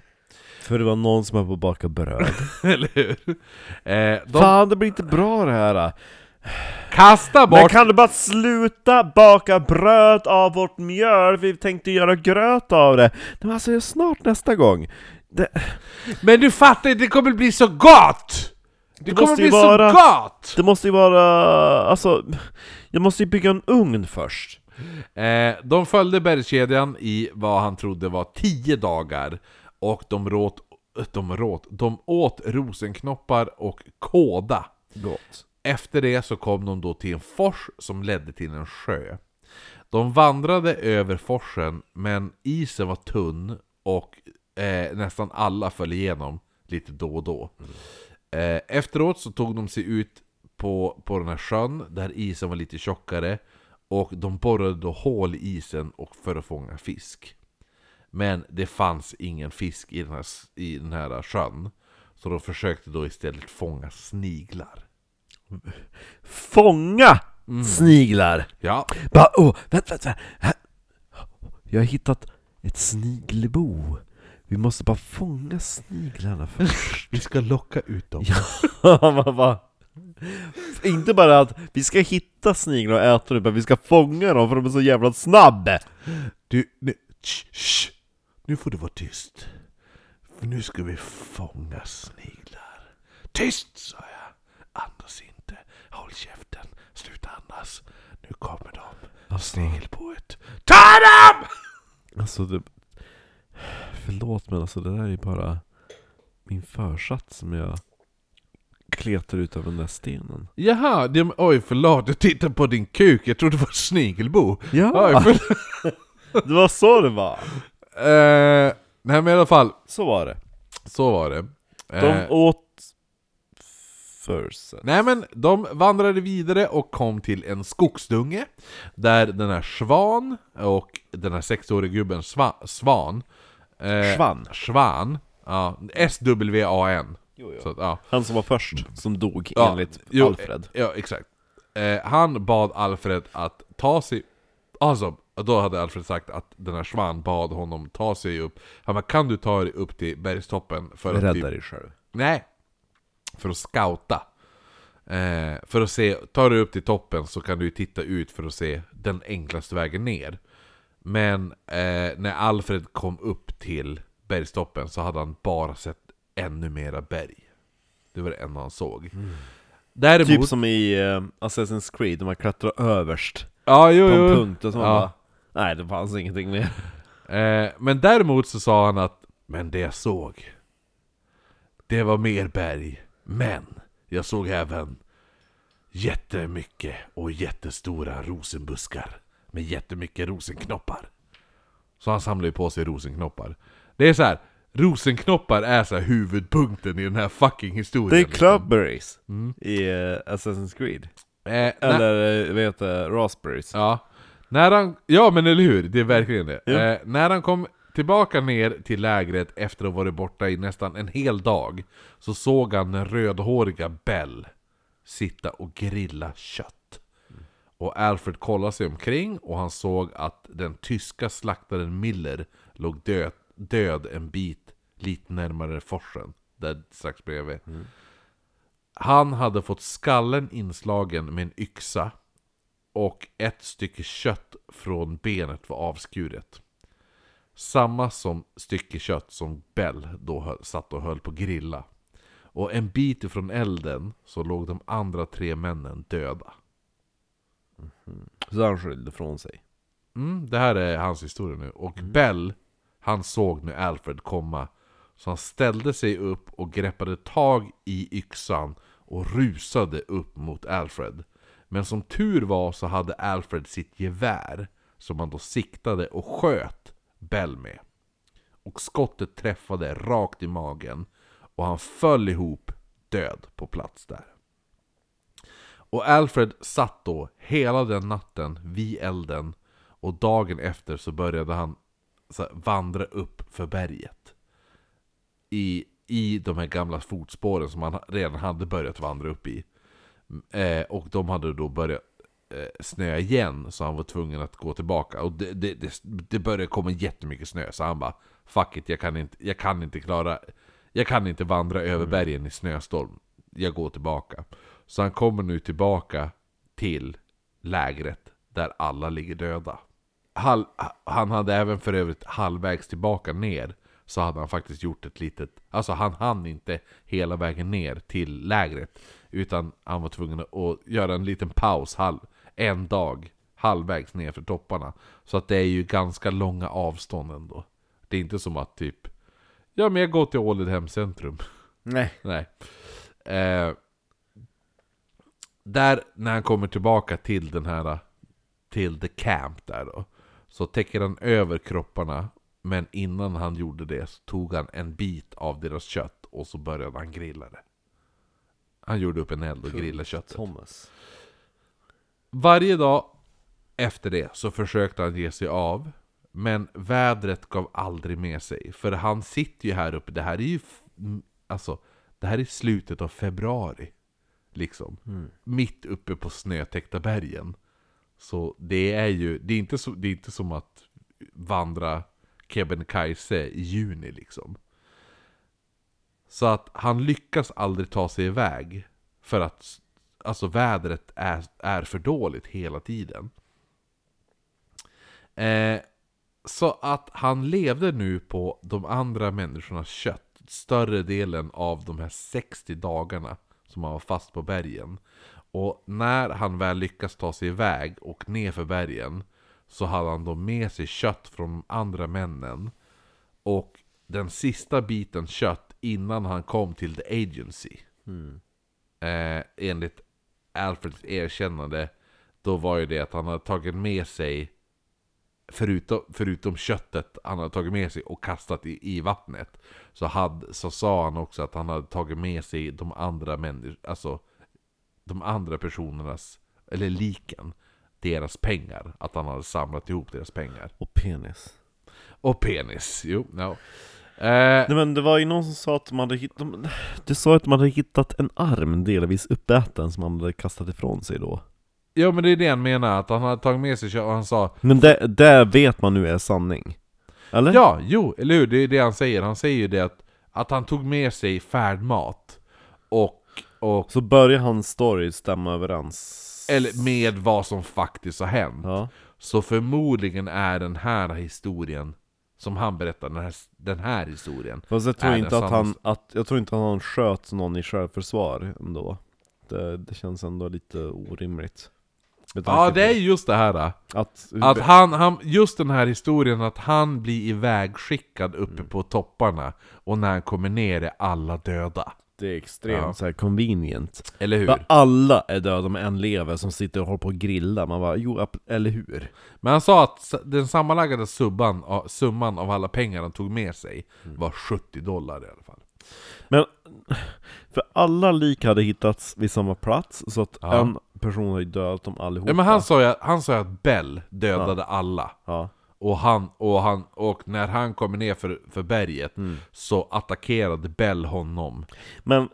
För det var någon som höll på att baka bröd Eller hur? Eh, de Fan det blir inte bra det här kastade Men bort kan du bara sluta baka bröd av vårt mjöl? Vi tänkte göra gröt av det Men alltså snart nästa gång det, Men du fattar, det kommer bli så gott! Det, Det kommer bli vara- så gott! det måste ju vara, alltså Jag måste ju bygga en ugn först Eh, de följde bergskedjan i vad han trodde var tio dagar Och de råt, de råt, de åt rosenknoppar och kåda Gott Efter det så kom de då till en fors som ledde till en sjö De vandrade över forsen, men isen var tunn och eh, nästan alla föll igenom lite då och då. Eh, efteråt så tog de sig ut på, på den här sjön, där isen var lite tjockare, och de borrade då hål i isen och för att fånga fisk. Men det fanns ingen fisk i den här, i den här sjön, så de försökte då istället fånga sniglar. Fånga sniglar! Ja, Bara, åh, vänta, vänta, här. Jag har hittat ett snigelbo Vi måste bara fånga sniglarna först vi ska locka ut dem. Man bara, Inte bara att vi ska hitta sniglar och äta dem, utan vi ska fånga dem för de är så jävla snabb! Du, nu, sh, sh, nu får du vara tyst. För nu ska vi fånga sniglar. Tyst, sa jag. Andas inte. Håll käften. Sluta andas. Nu kommer de. Alltså, Snigelboet. Ta dem! alltså det, Förlåt men alltså det där är bara min försats som jag kletar ut av den där stenen Jaha, det, oj förlåt. Jag tittar på din kuk. Jag trodde det var snigelbo. Ja! Oj, för, Det var så det var! eh, nej men i alla fall. Så var det Så var det. De Eh, åt försen Nej men de vandrade vidare och kom till en skogsdunge Där den här Svan och den här sexåriga gubben Sva, Svan eh, Svan. Svan Ja, S-W-A-N Så, att, ja. Han som var först, som dog Ja, enligt jo, Alfred Ja, exakt eh, Han bad Alfred att ta sig Alltså, då hade Alfred sagt att den här Svan bad honom ta sig upp Han bara, kan du ta dig upp till bergstoppen för att Rädda typ- dig själv Nej. För att scouta. Eh, för att se, tar du upp till toppen så kan du titta ut för att se den enklaste vägen ner. Men eh, när Alfred kom upp till bergstoppen så hade han bara sett ännu mera berg. Det var det enda han såg. Däremot... Typ som i uh, Assassin's Creed, när man klättrar överst ja, jo, på en jo. punkt och så man Ja. bara Nej det fanns ingenting mer Eh, men däremot så sa han att Men det jag såg Det var mer berg Men jag såg även Jättemycket och jättestora rosenbuskar Med jättemycket rosenknoppar Så han samlar ju på sig rosenknoppar Det är så här. Rosenknoppar är så här huvudpunkten i den här fucking historien Det är liksom. clubberries Mm. i uh, Assassin's Creed eh, Eller uh, vad heter? Raspberries Ja. När han, ja men eller hur, det är verkligen det. Ja. Eh, när han kom tillbaka ner till lägret efter att ha varit borta i nästan en hel dag Så såg han den rödhåriga Bell sitta och grilla kött. Och Alfred kollade sig omkring och han såg att den tyska slaktaren Miller låg död, död en bit lite närmare forsen, där strax bredvid. Han hade fått skallen inslagen med en yxa och ett stycke kött från benet var avskuret. Samma som stycke kött som Bell då höll, satt och höll på att grilla. Och en bit ifrån elden så låg de andra tre männen döda. Så han skyllde från sig. Mm, det här är hans historia nu. Och Bell, han såg nu Alfred komma. Så han ställde sig upp och greppade tag i yxan och rusade upp mot Alfred. Men som tur var så hade Alfred sitt gevär som han då siktade och sköt Bell med. Och skottet träffade rakt i magen och han föll ihop död på plats där. Och Alfred satt då hela den natten vid elden och dagen efter så började han så här, vandra upp för berget. I, I de här gamla fotspåren som han redan hade börjat vandra upp i. Eh, och de hade då börjat eh, snöa igen så han var tvungen att gå tillbaka. Och det, det, det, det började komma jättemycket snö så han bara Fuck it, jag kan inte, jag kan inte klara Jag kan inte vandra över bergen i snöstorm. Jag går tillbaka. Så han kommer nu tillbaka till lägret där alla ligger döda. Hal, han hade även för övrigt halvvägs tillbaka ner så hade han faktiskt gjort ett litet... Alltså han hann inte hela vägen ner till lägret. Utan han var tvungen att göra en liten paus halv, en dag halvvägs ner för topparna. Så att det är ju ganska långa avstånd ändå. Det är inte som att typ... Ja men jag går till Ålidhem centrum. Nej. Nej. Eh, där, när han kommer tillbaka till den här, till the camp där då, så täcker han över kropparna, men innan han gjorde det så tog han en bit av deras kött och så började han grilla det. Han gjorde upp en eld och grillade köttet. Thomas. Varje dag efter det så försökte han ge sig av, men vädret gav aldrig med sig. För han sitter ju här uppe, det här är ju... Alltså, det här är slutet av februari. Liksom. Mitt uppe på snötäckta bergen. Så det är ju, det är inte, så, det är inte som att vandra Kebnekaise i juni liksom. Så att han lyckas aldrig ta sig iväg. För att alltså vädret är, är för dåligt hela tiden. Eh, så att han levde nu på de andra människornas kött större delen av de här 60 dagarna som han var fast på bergen. Och när han väl lyckas ta sig iväg och ner för bergen så hade han då med sig kött från de andra männen. Och den sista biten kött innan han kom till The Agency. Eh, enligt Alfreds erkännande då var ju det att han hade tagit med sig förutom, förutom köttet han hade tagit med sig och kastat i, i vattnet så, hade, så sa han också att han hade tagit med sig de andra människor, alltså de andra personernas, eller liken, deras pengar. Att han hade samlat ihop deras pengar. Och penis. Och penis, jo, no. Eh, Nej men det var ju någon som sa att de hade hittat, det sa att de hade hittat en arm delvis uppäten som han hade kastat ifrån sig då. ja men det är det han menar, att han hade tagit med sig och han sa Men det, det vet man nu är sanning. Eller? Ja, jo, eller hur? Det är det han säger. Han säger ju det att, att han tog med sig färdmat och, och Så börjar hans story stämma överens? eller med vad som faktiskt har hänt. Ja. Så förmodligen är den här historien som han berättar, den här, den här historien Fast jag tror inte att han, att, jag tror inte att han sköt någon i självförsvar ändå. Det, det känns ändå lite orimligt. Ja, det är just det här. Att, Att han, han, just den här historien att han blir ivägskickad uppe Mm. på topparna och när han kommer ner är alla döda. Det är extremt Ja. så här convenient. Eller hur? Bara alla är döda med en lever som sitter och håller på och grillar. Man bara, jo, eller hur? Men han sa att den sammanlagda summan, av- summan av alla pengar han tog med sig Mm. var 70 dollar i alla fall. Men, för alla lik hade hittats vid samma plats, så att Ja. en person hade dödat dem allihopa. Ja, men han sa ju att, han sa ju att Bell dödade alla. Ja. Och, han, och, han, och när han kommer ner för, för berget Mm. så attackerade Bell honom. Men,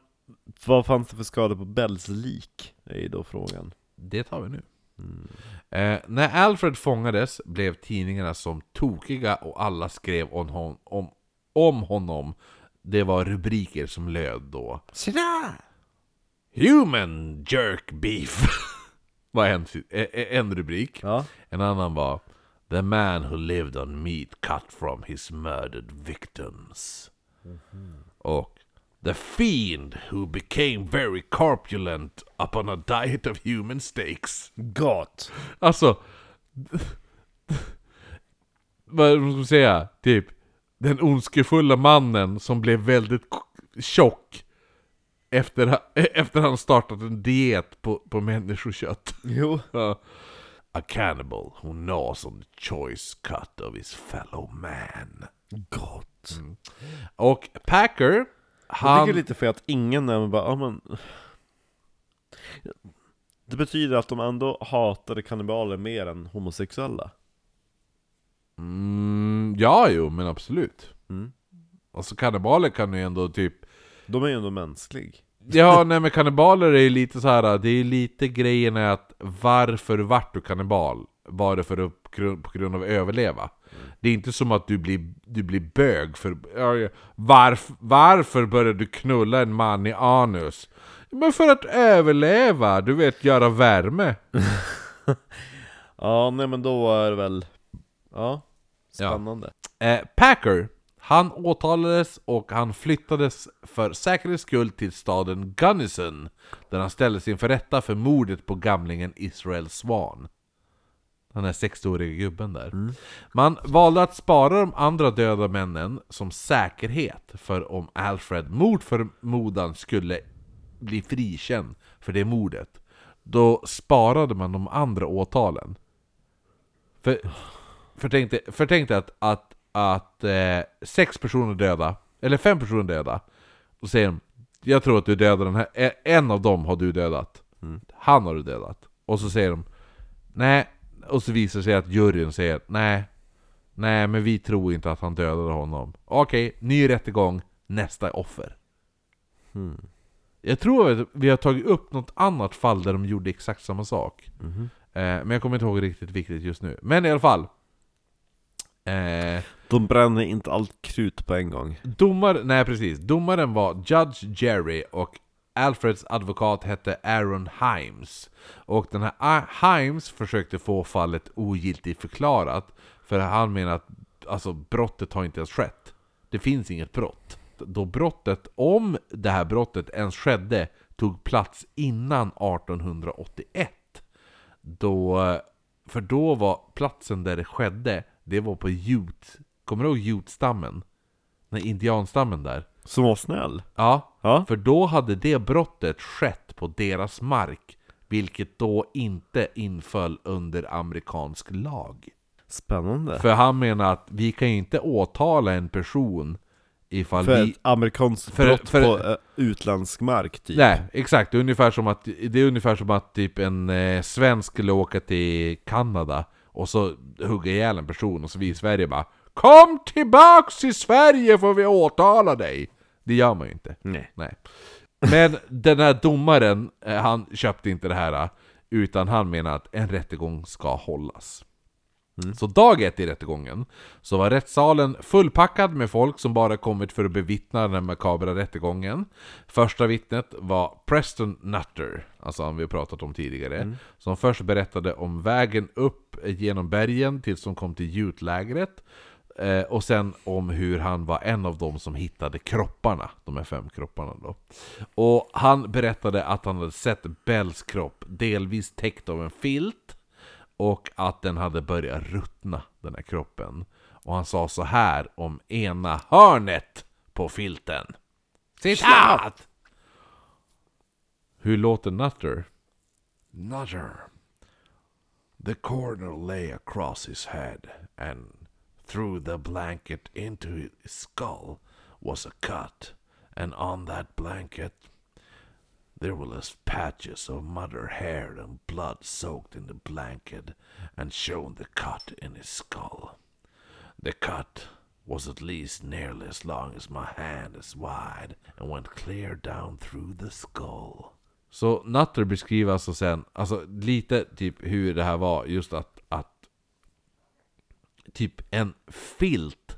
vad fanns det för skador på Bells lik? är ju då frågan. Det tar vi nu. Mm. Eh, när Alfred fångades blev tidningarna som tokiga och alla skrev om, hon, om, om honom. Det var rubriker som löd då Human jerk beef var en, eh, en rubrik. Ja. En annan var The man who lived on meat cut from his murdered victims. Och The fiend who became very corpulent upon a diet of human steaks. Gott! Alltså... Vad ska man säga? Typ den ondskefulla mannen som blev väldigt tjock efter, efter han startat en diet på, på människokött. Jo. Ja. A cannibal who gnaws on the choice cut of his fellow man. Gott. Och Packer, Jag han... tycker lite fel att ingen är bara, ja men... Det betyder att de ändå hatade kannibaler mer än homosexuella. Mm, ja, jo, men absolut. Mm. Alltså kannibaler kan ju ändå typ... De är ju ändå mänsklig. Ja, nej men kannibaler är ju lite så här. det är lite grejen är att varför vart du kannibal? Var det för att, på grund av att överleva? Det är inte som att du blir, du blir bög för... ja, Varf, varför började du knulla en man i anus? Men för att överleva, du vet göra värme. Ja, nej men då är det väl... Ja, spännande. Eh, Packer, han åtalades och han flyttades för säkerhets skull till staden Gunnison, där han ställdes inför rätta för mordet på gamlingen Israel Swan. Den där 60-åriga gubben där. Man valde att spara de andra döda männen som säkerhet för om Alfred mot förmodan skulle bli frikänd för det mordet. Då sparade man de andra åtalen. För, för tänk dig att, att, att eh, sex personer döda, eller fem personer döda. Och säger de, jag tror att du dödade den här, eh, en av dem har du dödat. Han har du dödat. Och så säger de, nej, och så visar det sig att juryn säger, nej, nej men vi tror inte att han dödade honom. Okej, ny rättegång, nästa offer. Jag tror att vi har tagit upp något annat fall där de gjorde exakt samma sak. Eh, men jag kommer inte ihåg riktigt vilket just nu. Men i alla fall. Eh, De bränner inte allt krut på en gång. domar, nej precis. Domaren var Judge Jerry och Alfreds advokat hette Aaron Himes. Och den här A- Himes försökte få fallet ogiltigt förklarat. För han menar att alltså, brottet har inte ens skett. Det finns inget brott. Då brottet, om det här brottet ens skedde, tog plats innan 1881. Då, för då var platsen där det skedde, det var på Ute. Kommer du ihåg Ute-stammen? Den indianstammen där. Som var snäll. Ja, Ja. för då hade det brottet skett på deras mark. Vilket då inte inföll under amerikansk lag. Spännande. För han menar att vi kan ju inte åtala en person ifall För vi... ett amerikanskt för- brott för- på eh, utländsk mark typ. Nej, exakt. Det är ungefär som att, det är ungefär som att typ en eh, svensk skulle åka till Kanada och så hugga ihjäl en person och så vi i Sverige bara Kom tillbaks till Sverige får vi åtala dig! Det gör man ju inte. Nej. Nej. Men den här domaren, eh, han köpte inte det här, eh, utan han menar att en rättegång ska hållas. Så dag ett i rättegången så var rättssalen fullpackad med folk som bara kommit för att bevittna den makabra rättegången. Första vittnet var Preston Nutter, alltså han vi har pratat om tidigare, som först berättade om vägen upp genom bergen tills de kom till jutlägret. Eh, och sen om hur han var en av dem som hittade kropparna, de här fem kropparna då. Och han berättade att han hade sett Bells kropp delvis täckt av en filt och att den hade börjat ruttna, den här kroppen. Och han sa så här om ena hörnet på filten. Citat! Hur låter Nutter? Nutter. The corner lay across his head, and through the blanket into his skull was a cut, and on that blanket there was patches of mother hair and blood soaked in the blanket and showed the cut in his skull. The cut was at least nearly as long as my hand is wide and went clear down through the skull. Så Nutter beskriver alltså sen, alltså lite typ hur det här var, just att, att typ en filt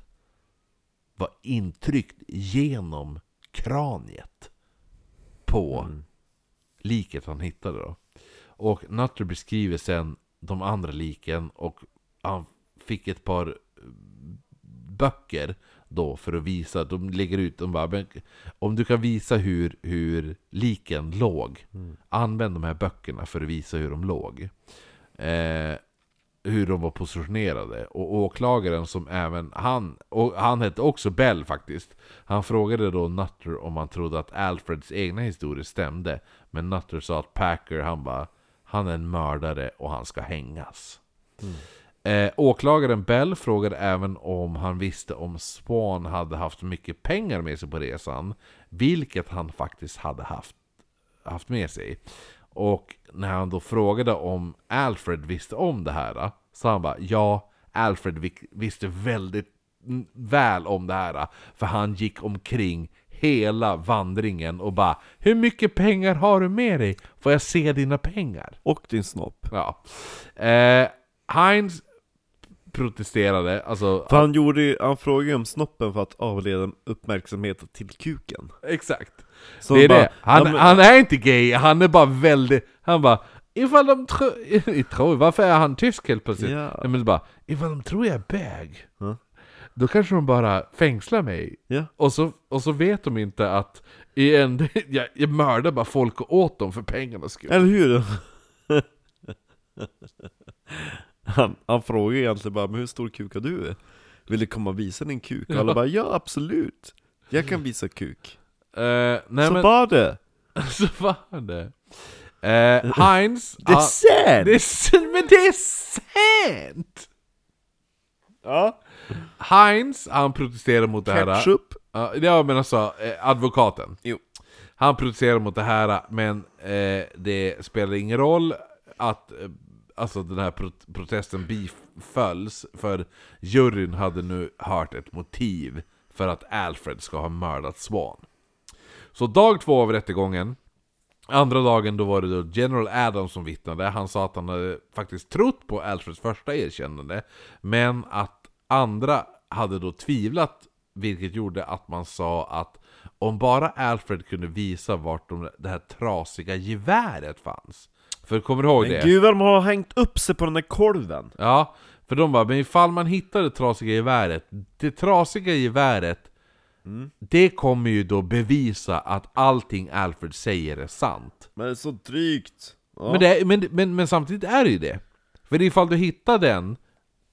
var intryckt genom kraniet på liket han hittade då. Och Nutter beskriver sen de andra liken och han fick ett par böcker då för att visa, de lägger ut, de bara "Men Om du kan visa hur, hur liken låg Använd de här böckerna för att visa hur de låg. Eh, Hur de var positionerade. Och åklagaren som även han, och han hette också Bell faktiskt. Han frågade då Nutter om han trodde att Alfreds egna historier stämde. Men Nutter sa att Packer, han bara Han är en mördare och han ska hängas. Eh, åklagaren Bell frågade även om han visste om Swan hade haft mycket pengar med sig på resan, vilket han faktiskt hade haft, haft med sig. Och när han då frågade om Alfred visste om det här, så han bara ja, Alfred vi- visste väldigt väl om det här, för han gick omkring hela vandringen och bara Hur mycket pengar har du med dig? Får jag se dina pengar? Och din snopp. Ja. Eh, Heinz protesterade, alltså... För han gjorde ju, han frågade ju om snoppen för att avleda uppmärksamheten till kuken. Exakt. Så det är bara, det. Han, men- han är inte gay, han är bara väldigt... Han bara Ifall de tror... varför är han tysk helt plötsligt? Ja. Nej, men bara Ifall de tror jag är bög Ja. Då kanske de bara fängslar mig Ja. och så, och så vet de inte att i en, jag, jag mördar bara folk och åt dem för pengarnas skull Eller hur? han, han frågade egentligen bara, men hur stor kuk har du? Vill du komma och visa din kuk? Och alla bara, ja absolut! Jag kan visa kuk. Eh, nej så men, var det! så var det eh, Heinz Det är sant! det är, s- Men det är sant! Ja. Heinz, han protesterar mot det här Ketchup. Ja, Ja men alltså, eh, advokaten Jo. Han protesterar mot det här, men eh, det spelar ingen roll att eh, alltså, den här pro- protesten bifölls, för juryn hade nu hört ett motiv för att Alfred ska ha mördat Swan. Så dag två av rättegången, andra dagen då var det då General Adams som vittnade. Han sa att han hade faktiskt trott på Alfreds första erkännande, men att andra hade då tvivlat, vilket gjorde att man sa att om bara Alfred kunde visa vart de, det här trasiga geväret fanns. För kommer du ihåg Men det? gud vad de har hängt upp sig på den där kolven! Ja, för de bara, men ifall man hittar det trasiga geväret, det trasiga geväret, det kommer ju då bevisa att allting Alfred säger är sant. Men det är så drygt! Ja. Men, det, men, men, men samtidigt är det ju det. För ifall du hittar den,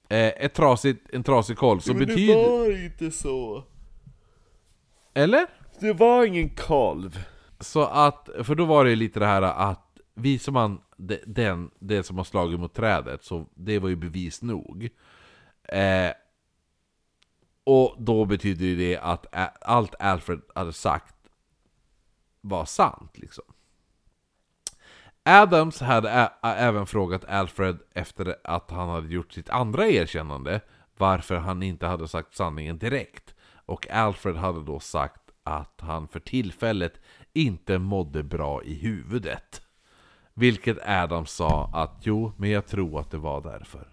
eh, ett trasigt, en trasig kolv, så men betyder... det var inte så! Eller? Det var ingen kalv! Så att, för då var det ju lite det här att visar man den, det som har slagit mot trädet, så det var ju bevis nog. Eh, och då betyder det att allt Alfred hade sagt var sant liksom. Adams hade även frågat Alfred efter att han hade gjort sitt andra erkännande varför han inte hade sagt sanningen direkt. Och Alfred hade då sagt att han för tillfället inte mådde bra i huvudet. Vilket Adam sa att jo, men jag tror att det var därför.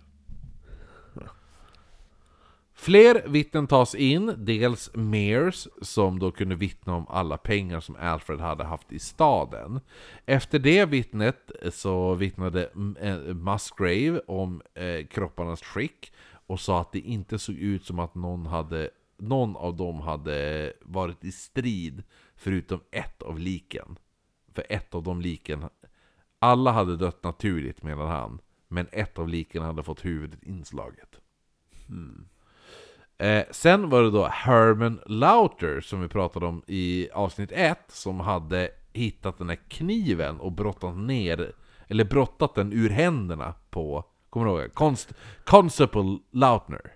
Fler vittnen tas in, dels Mears som då kunde vittna om alla pengar som Alfred hade haft i staden. Efter det vittnet så vittnade eh, Musgrave om eh, kropparnas skick och sa att det inte såg ut som att någon, hade, någon av dem hade varit i strid förutom ett av liken. För ett av de liken, alla hade dött naturligt menar han, men ett av liken hade fått huvudet inslaget. Eh, sen var det då Herman Lauter som vi pratade om i avsnitt 1 som hade hittat den här kniven och brottat ner, eller brottat den ur händerna på, kommer du ihåg? Const, Constable Lautner.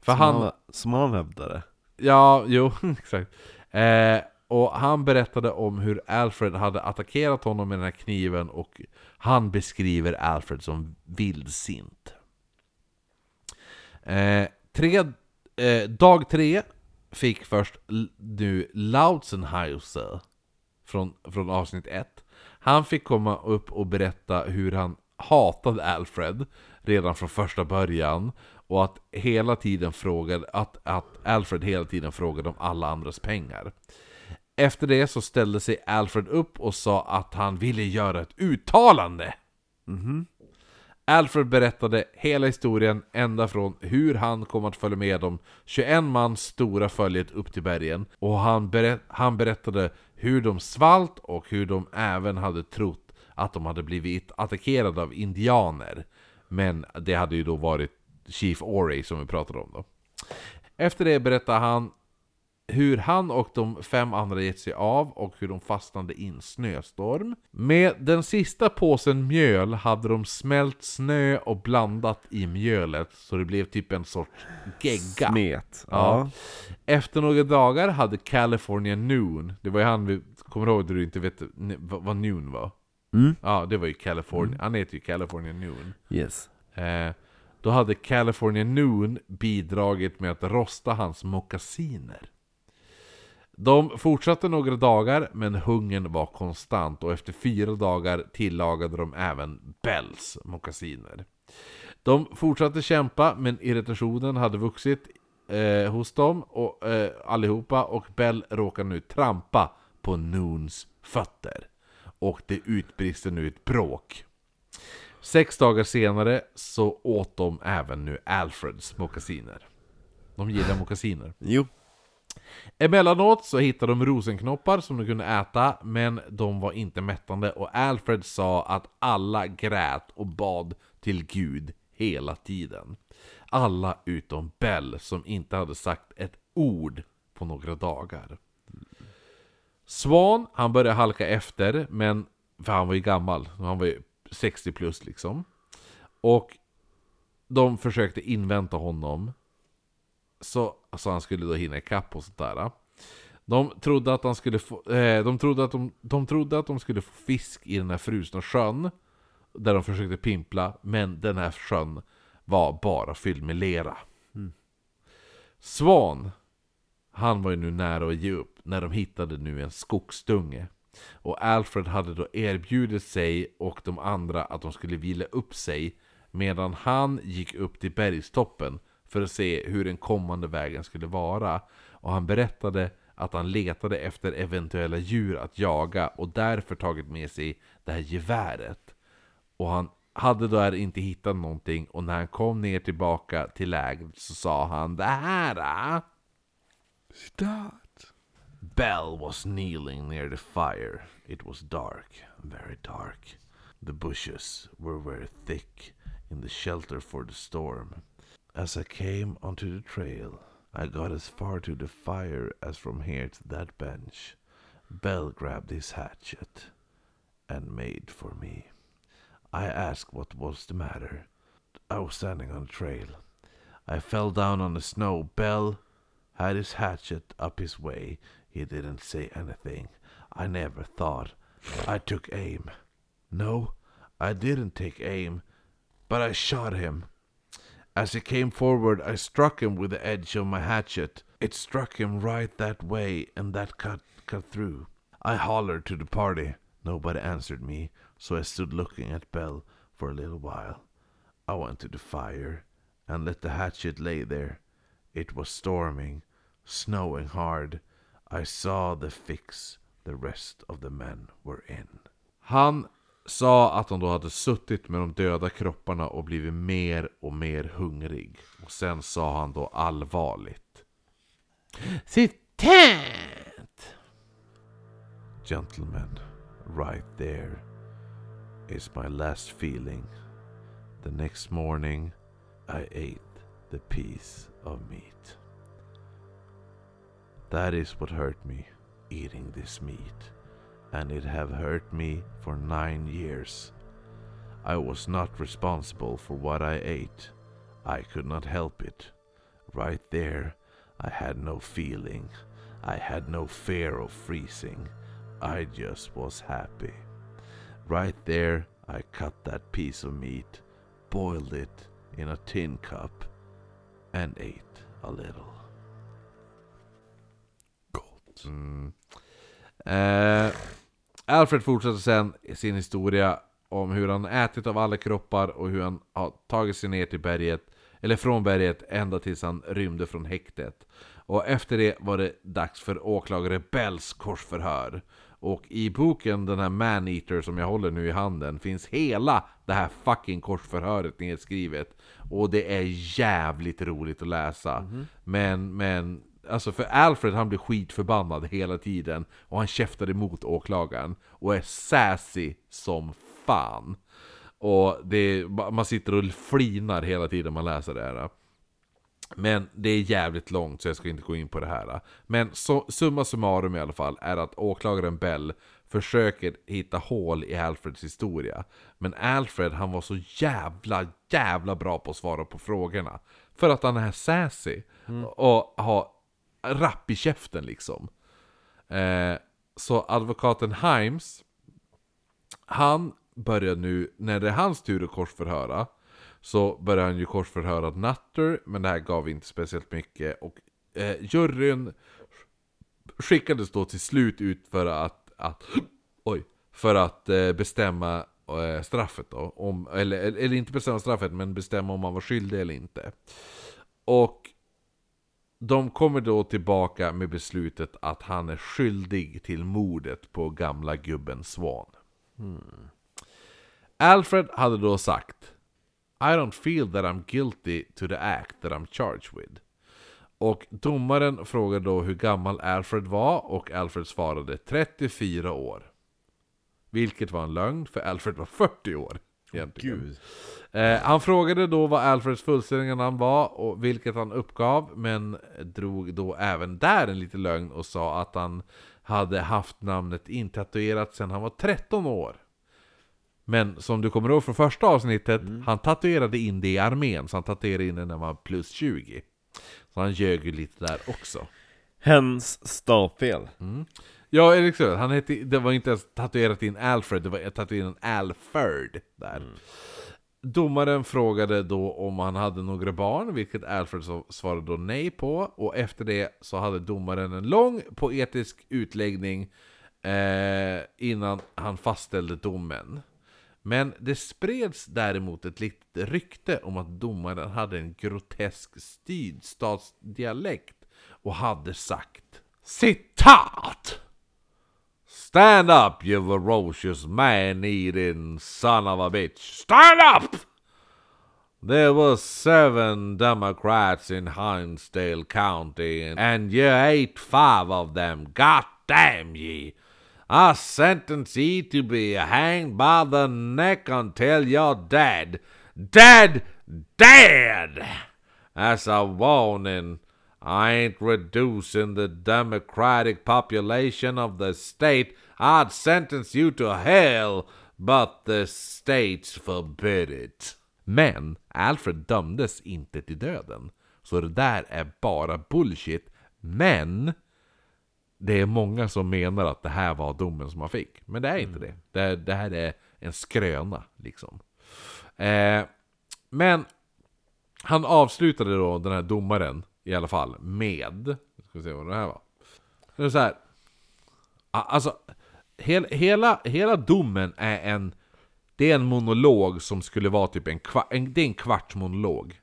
För Som han, han, som han hävdade. Ja, jo, exakt. Eh, och han berättade om hur Alfred hade attackerat honom med den här kniven och han beskriver Alfred som vildsint. Eh, tre, eh, dag tre fick först nu Lautzenhauser från, från avsnitt 1. Han fick komma upp och berätta hur han hatade Alfred redan från första början och att hela tiden frågade, att, att Alfred hela tiden frågade om alla andras pengar. Efter det så ställde sig Alfred upp och sa att han ville göra ett uttalande. Alfred berättade hela historien ända från hur han kom att följa med de 21 mans stora följet upp till bergen och han, berä han berättade hur de svalt och hur de även hade trott att de hade blivit attackerade av indianer. Men det hade ju då varit Chief Ory som vi pratade om då. Efter det berättade han hur han och de fem andra gett sig av och hur de fastnade i en snöstorm. Med den sista påsen mjöl hade de smält snö och blandat i mjölet så det blev typ en sorts gegga. Smet. Ja. Efter några dagar hade California Noon, det var ju han vi kommer ihåg att du inte vet vad vad Noon var? Mm. Ja, det var ju California, han heter ju California Noon. Yes. Eh, då hade California Noon bidragit med att rosta hans mockasiner. De fortsatte några dagar, men hungern var konstant och efter fyra dagar tillagade de även Bells mockasiner. De fortsatte kämpa, men irritationen hade vuxit eh, hos dem och, eh, allihopa och Bell råkade nu trampa på Noons fötter. Och det utbrister nu ett bråk. Sex dagar senare så åt de även nu Alfreds mockasiner. De gillar mockasiner. Jo. Emellanåt så hittade de rosenknoppar som de kunde äta, men de var inte mättande och Alfred sa att alla grät och bad till Gud hela tiden. Alla utom Bell som inte hade sagt ett ord på några dagar. Swan, han började halka efter, men för han var ju gammal, han var ju 60 plus liksom. Och de försökte invänta honom så alltså han skulle då hinna ikapp och sånt där. De trodde att han skulle få, eh, de, trodde att de, de trodde att de skulle få fisk i den här frusna sjön. Där de försökte pimpla, men den här sjön var bara fylld med lera. Svan, han var ju nu nära att ge upp när de hittade nu en skogsdunge. Och Alfred hade då erbjudit sig och de andra att de skulle vila upp sig medan han gick upp till bergstoppen för att se hur den kommande vägen skulle vara. Och han berättade att han letade efter eventuella djur att jaga och därför tagit med sig det här geväret. Och han hade då inte hittat någonting och när han kom ner tillbaka till lägret så sa han det här. ah." Start. Bell was kneeling near the fire. It was dark, very dark. The bushes were very thick in the shelter for the storm. As I came onto the trail, I got as far to the fire as from here to that bench. Bell grabbed his hatchet and made for me. I asked what was the matter. I was standing on the trail. I fell down on the snow. Bell had his hatchet up his way. He didn't say anything. I never thought. I took aim. No, I didn't take aim, but I shot him. As he came forward, I struck him with the edge of my hatchet. It struck him right that way, and that cut cut through. I hollered to the party. Nobody answered me, so I stood looking at Bell for a little while. I went to the fire and let the hatchet lay there. It was storming, snowing hard. I saw the fix the rest of the men were in. Han sa att han då hade suttit med de döda kropparna och blivit mer och mer hungrig. Och sen sa han då allvarligt. Citat! Gentlemen, right there is my last feeling. The next morning I ate the piece of meat. That is what hurt me, eating this meat, and it have hurt me for nine years. I was not responsible for what I ate. I could not help it. Right there, I had no feeling. I had no fear of freezing. I just was happy. Right there, I cut that piece of meat, boiled it in a tin cup, and ate a little. Gott. Mm. Eh, Alfred fortsätter sen sin historia om hur han ätit av alla kroppar och hur han har tagit sig ner till berget, eller från berget ända tills han rymde från häktet. Och efter det var det dags för åklagare Bells korsförhör. Och i boken, den här Man-Eater som jag håller nu i handen, finns hela det här fucking korsförhöret nedskrivet. Och det är jävligt roligt att läsa. Men, men, alltså för Alfred han blir skitförbannad hela tiden. Och han käftar emot åklagaren. Och är sassy som fan. Och det, man sitter och flinar hela tiden man läser det här. Men det är jävligt långt så jag ska inte gå in på det här. Men så, summa summarum i alla fall är att åklagaren Bell försöker hitta hål i Alfreds historia. Men Alfred han var så jävla, jävla bra på att svara på frågorna. För att han är sassy. Och har rapp i käften liksom. Eh, så advokaten Himes, han börjar nu, när det är hans tur att korsförhöra, så börjar han ju korsförhöra Nutter, men det här gav inte speciellt mycket. Och eh, juryn skickades då till slut ut för att, att oj, för att eh, bestämma eh, straffet då. Om, eller, eller inte bestämma straffet, men bestämma om han var skyldig eller inte. Och de kommer då tillbaka med beslutet att han är skyldig till mordet på gamla gubben Swan. Hmm. Alfred hade då sagt I don't feel that I'm guilty to the act that I'm charged with. Och domaren frågade då hur gammal Alfred var och Alfred svarade 34 år. Vilket var en lögn, för Alfred var 40 år. Egentligen. Gud. Eh, han frågade då vad Alfreds fullständiga namn var, och vilket han uppgav, men drog då även där en liten lögn och sa att han hade haft namnet intatuerat sedan han var 13 år. Men som du kommer ihåg från första avsnittet, han tatuerade in det i armén, så han tatuerade in det när han var plus 20. Så han ljög ju lite där också. Hens stavfel. Ja, Eriksson, han hette, det var inte ens tatuerat in Alfred, det var tatuerat in Alfred där. Domaren frågade då om han hade några barn, vilket Alfred svarade då nej på. Och efter det så hade domaren en lång poetisk utläggning eh, innan han fastställde domen. Men det spreds däremot ett litet rykte om att domaren hade en grotesk sydstatsdialekt och hade sagt Citat! Stand up you ferocious man-eating son of a bitch! Stand up! There were seven Democrats in Hinsdale County, and you ate five of them. God damn ye! I sentence ye to be hanged by the neck until you're dead. Dead! Dead! As a warning, I ain't reducing the democratic population of the state. I'd sentence you to hell, but the states forbid it. Men Alfred dömdes inte till döden. Så det där är bara bullshit. Men det är många som menar att det här var domen som han fick. Men det är inte det. det. Det här är en skröna liksom. Eh, men han avslutade då den här domaren i alla fall med... Ska vi se vad det här var. Det är så här. Alltså, hel, hela, hela domen är en... Det är en monolog som skulle vara typ en, kvart. en Det är en kvarts monolog.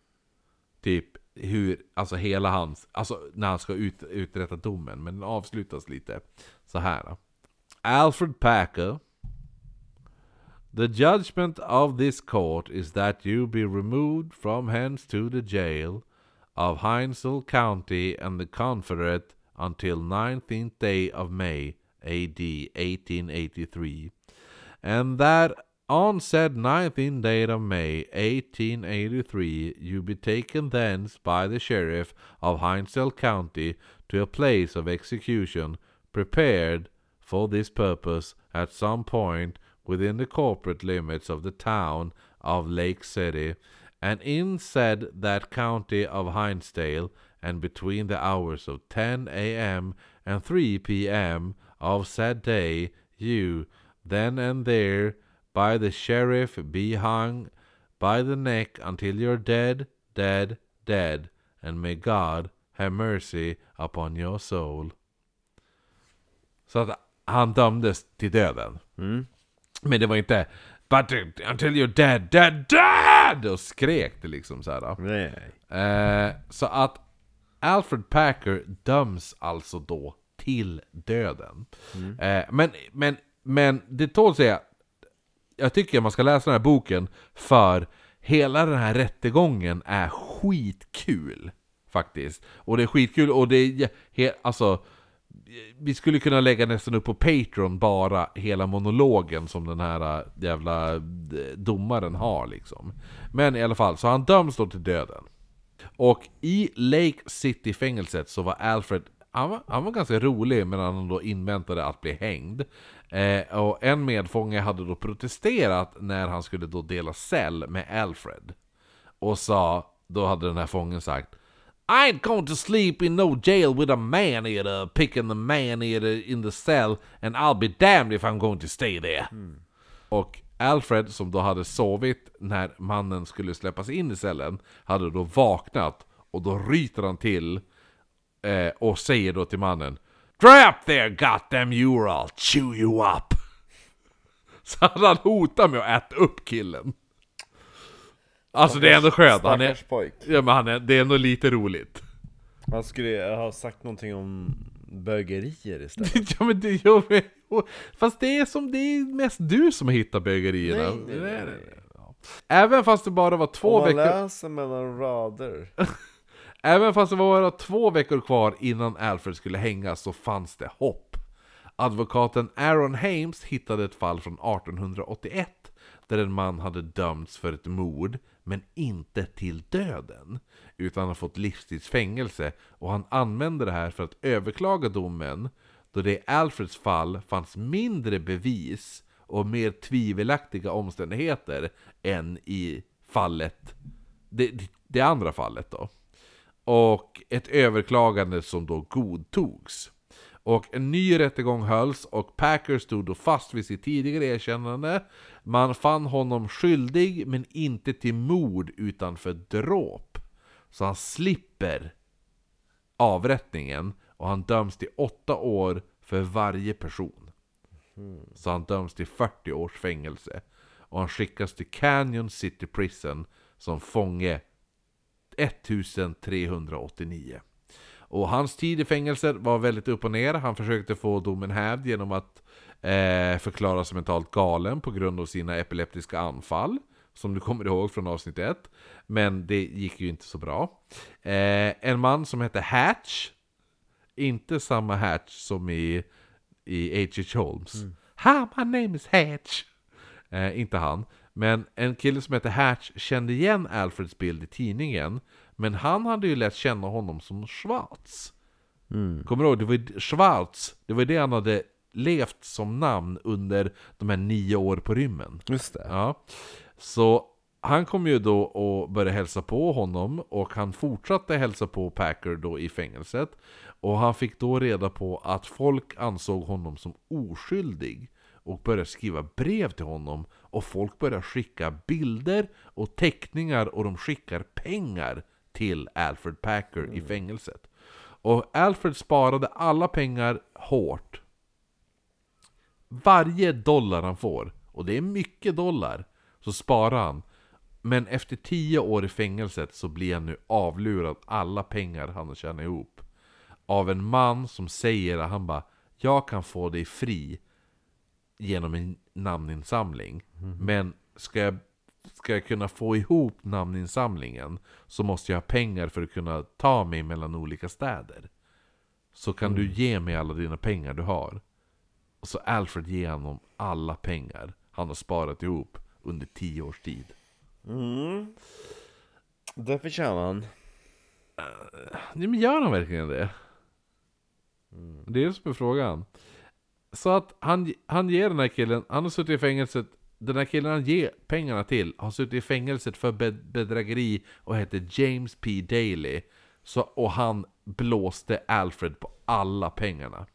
Typ hur, alltså hela hans, alltså när han ska ut, uträtta domen. Men den avslutas lite så här. då. Alfred Packer The judgment of this court is that you be removed from hence to the jail of Hinesville County and the Confederate until 19th day of May, AD 1883, and that on said 19th day of May, 1883, you be taken thence by the sheriff of Hinesville County to a place of execution prepared for this purpose at some point within the corporate limits of the town of Lake City, and in said that county of Hinesdale, and between the hours of 10 a.m. and 3 p.m. of said day, you, then and there, by the sheriff be hung by the neck until you're dead, dead, dead, and may God have mercy upon your soul. Så att han dömdes till döden. Mm. Men det var inte But until you're dead, dead, dead! Och skrek det liksom så här. Nej. Eh, så att Alfred Packer döms alltså då till döden. Eh, men, men, men det tål att säga, jag tycker man ska läsa den här boken för hela den här rättegången är skitkul. Faktiskt. Och det är skitkul och det är, he, alltså, vi skulle kunna lägga nästan upp på Patreon bara hela monologen som den här äh, jävla äh, domaren har liksom. Men i alla fall, så han döms då till döden. Och i Lake City-fängelset så var Alfred, han var, han var ganska rolig men han då inväntade att bli hängd. Eh, och en medfånge hade då protesterat när han skulle då dela cell med Alfred. Och sa, då hade den här fången sagt i ain't going to sleep in no jail with a man eater picking the man eater in the cell and I'll be damned if I'm going to stay there. Och Alfred, som då hade sovit när mannen skulle släppas in i cellen, hade då vaknat och då ryter han till eh, och säger då till mannen Dry up there goddamn you or I'll chew you up! Så han hotat med att äta upp killen. Alltså det är ändå skönt, han är, pojk. ja, men han är, det är ändå lite roligt. Han skulle ha sagt någonting om bögerier istället. ja men det gör vi. Fast det är som det är mest du som hittar bögerierna. Nej, nej, nej, nej. Ja. Även fast det bara var två Om man veckor... läser mellan rader. Även fast det var bara två veckor kvar innan Alfred skulle hängas så fanns det hopp. Advokaten Aaron Hames hittade ett fall från 1881 där en man hade dömts för ett mord, men inte till döden. Utan har fått livstidsfängelse och han använder det här för att överklaga domen då det i Alfreds fall fanns mindre bevis och mer tvivelaktiga omständigheter än i fallet, det, det andra fallet då. Och ett överklagande som då godtogs. Och en ny rättegång hölls och Packer stod då fast vid sitt tidigare erkännande. Man fann honom skyldig men inte till mord utan för dråp. Så han slipper avrättningen och han döms till åtta år för varje person. Så han döms till 40 års fängelse. Och han skickas till Canyon City Prison som fånge 1389. Och hans tid i fängelset var väldigt upp och ner. Han försökte få domen hävd genom att eh, förklara sig mentalt galen på grund av sina epileptiska anfall. Som du kommer ihåg från avsnitt 1. Men det gick ju inte så bra. Eh, en man som hette Hatch. Inte samma Hatch som i i H.H. Holmes. Hi, my name is Hatch. Eh, inte han. Men en kille som heter Hatch kände igen Alfreds bild i tidningen. Men han hade ju lärt känna honom som Schwartz. Kommer du ihåg? Det var ju Schwartz. Det var det han hade levt som namn under de här nio år på rymmen. Just det. Ja. Så han kom ju då och började hälsa på honom och han fortsatte hälsa på Packer då i fängelset. Och han fick då reda på att folk ansåg honom som oskyldig och började skriva brev till honom och folk började skicka bilder och teckningar och de skickar pengar till Alfred Packer i fängelset. Och Alfred sparade alla pengar hårt varje dollar han får, och det är mycket dollar, så sparar han. Men efter tio år i fängelset så blir han nu avlurad alla pengar han har tjänat ihop. Av en man som säger att han bara Jag kan få dig fri genom en namninsamling. Men ska jag, ska jag kunna få ihop namninsamlingen så måste jag ha pengar för att kunna ta mig mellan olika städer. Så kan du ge mig alla dina pengar du har. Och så Alfred ger honom alla pengar han har sparat ihop under tio års tid. Mm. Det förtjänar han. Nej, men gör han verkligen det? Det är det som är frågan. Så att han, han ger den här killen, han har suttit i fängelset, den här killen han ger pengarna till har suttit i fängelset för bedrägeri och heter James P. Daly. Så, och han blåste Alfred på alla pengarna.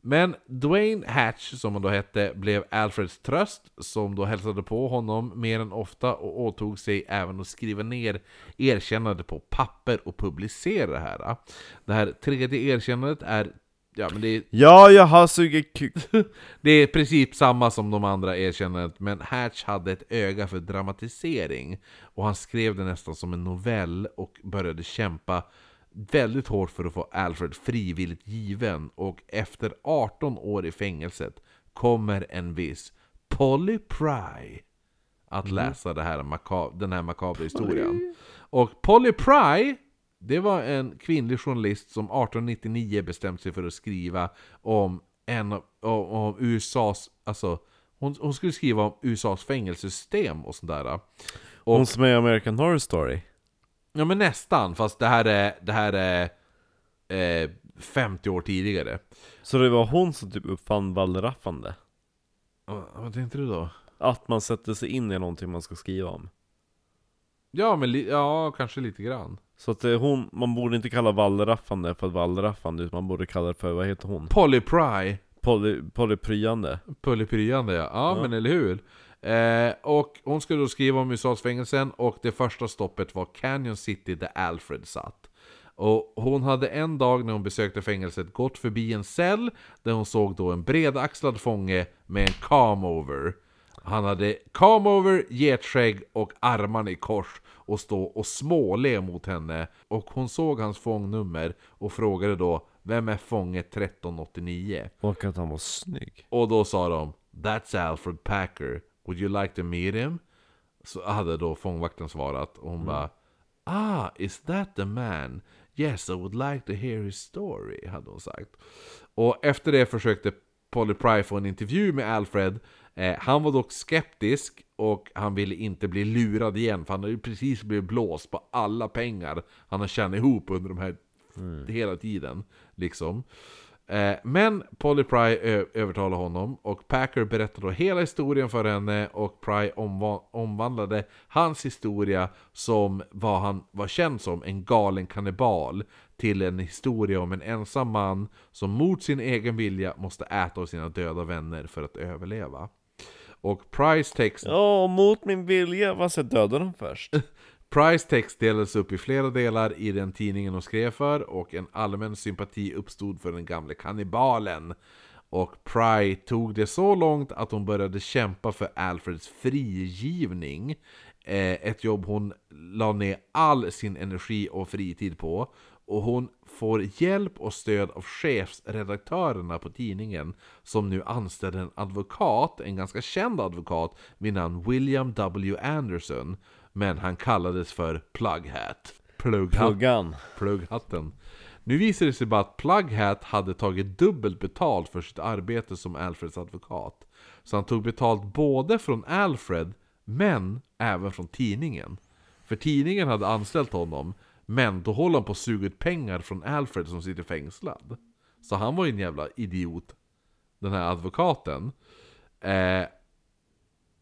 Men Dwayne Hatch, som han då hette, blev Alfreds tröst, som då hälsade på honom mer än ofta och åtog sig även att skriva ner erkännande på papper och publicera det här. Det här tredje erkännandet är, ja men det är, Ja, jag har sugit kuk. det är i princip samma som de andra erkännandet, men Hatch hade ett öga för dramatisering. Och han skrev det nästan som en novell och började kämpa väldigt hårt för att få Alfred frivilligt given och efter 18 år i fängelset kommer en viss Polly Pry att läsa det här maka- den här makabra historien. Och Polly Pry, det var en kvinnlig journalist som 1899 bestämde sig för att skriva om en om, om USAs, alltså hon, hon skulle skriva om USAs fängelsesystem och sådär. Och- Hon som är American Horror Story. Ja men nästan, fast det här är, det här är eh, 50 år tidigare. Så det var hon som typ uppfann wallraffande? Vad tänkte du då? Att man sätter sig in i någonting man ska skriva om. Ja, men li- ja, kanske lite grann. Så att är hon, man borde inte kalla wallraffande för wallraffande, utan man borde kalla det för, vad heter hon? Polly Pry, Poly, polypryande. Polypryande ja. ja. Ja. men eller hur? Eh, och hon skulle då skriva om USAs fängelsen och det första stoppet var Canyon City där Alfred satt. Och hon hade en dag när hon besökte fängelset gått förbi en cell där hon såg då en bredaxlad fånge med en come-over. Han hade come-over, getskägg och armarna i kors och stå och småle mot henne. Och hon såg hans fångnummer och frågade då Vem är fånge 1389? Och att han var snygg. Och då sa de That's Alfred Packer, would you like to meet him? Så hade då fångvakten svarat och hon bara Ah, is that the man? Yes, I would like to hear his story, hade hon sagt. Och efter det försökte Polly Pry få en intervju med Alfred. Eh, han var dock skeptisk och han ville inte bli lurad igen för han hade ju precis blivit blåst på alla pengar han har tjänat ihop under de här hela tiden. Liksom. Eh, men Polly Pry övertalade honom och Packer berättade då hela historien för henne och Pry omva- omvandlade hans historia som vad han var känd som, en galen kannibal, till en historia om en ensam man som mot sin egen vilja måste äta av sina döda vänner för att överleva. Och Prys text Ja, mot min vilja. Vad ska jag döda dem först? Price text delades upp i flera delar i den tidningen hon skrev för och en allmän sympati uppstod för den gamle kannibalen. Och Pry tog det så långt att hon började kämpa för Alfreds frigivning. Eh, ett jobb hon la ner all sin energi och fritid på. Och hon får hjälp och stöd av chefsredaktörerna på tidningen som nu anställde en advokat, en ganska känd advokat vid namn William W. Anderson. Men han kallades för Plughat. Plughat. Pluggan. Plughatten. Nu visade det sig bara att Plughat hade tagit dubbelt betalt för sitt arbete som Alfreds advokat. Så han tog betalt både från Alfred, men även från tidningen. För tidningen hade anställt honom, men då håller han på att suga ut pengar från Alfred som sitter fängslad. Så han var ju en jävla idiot, den här advokaten. Eh,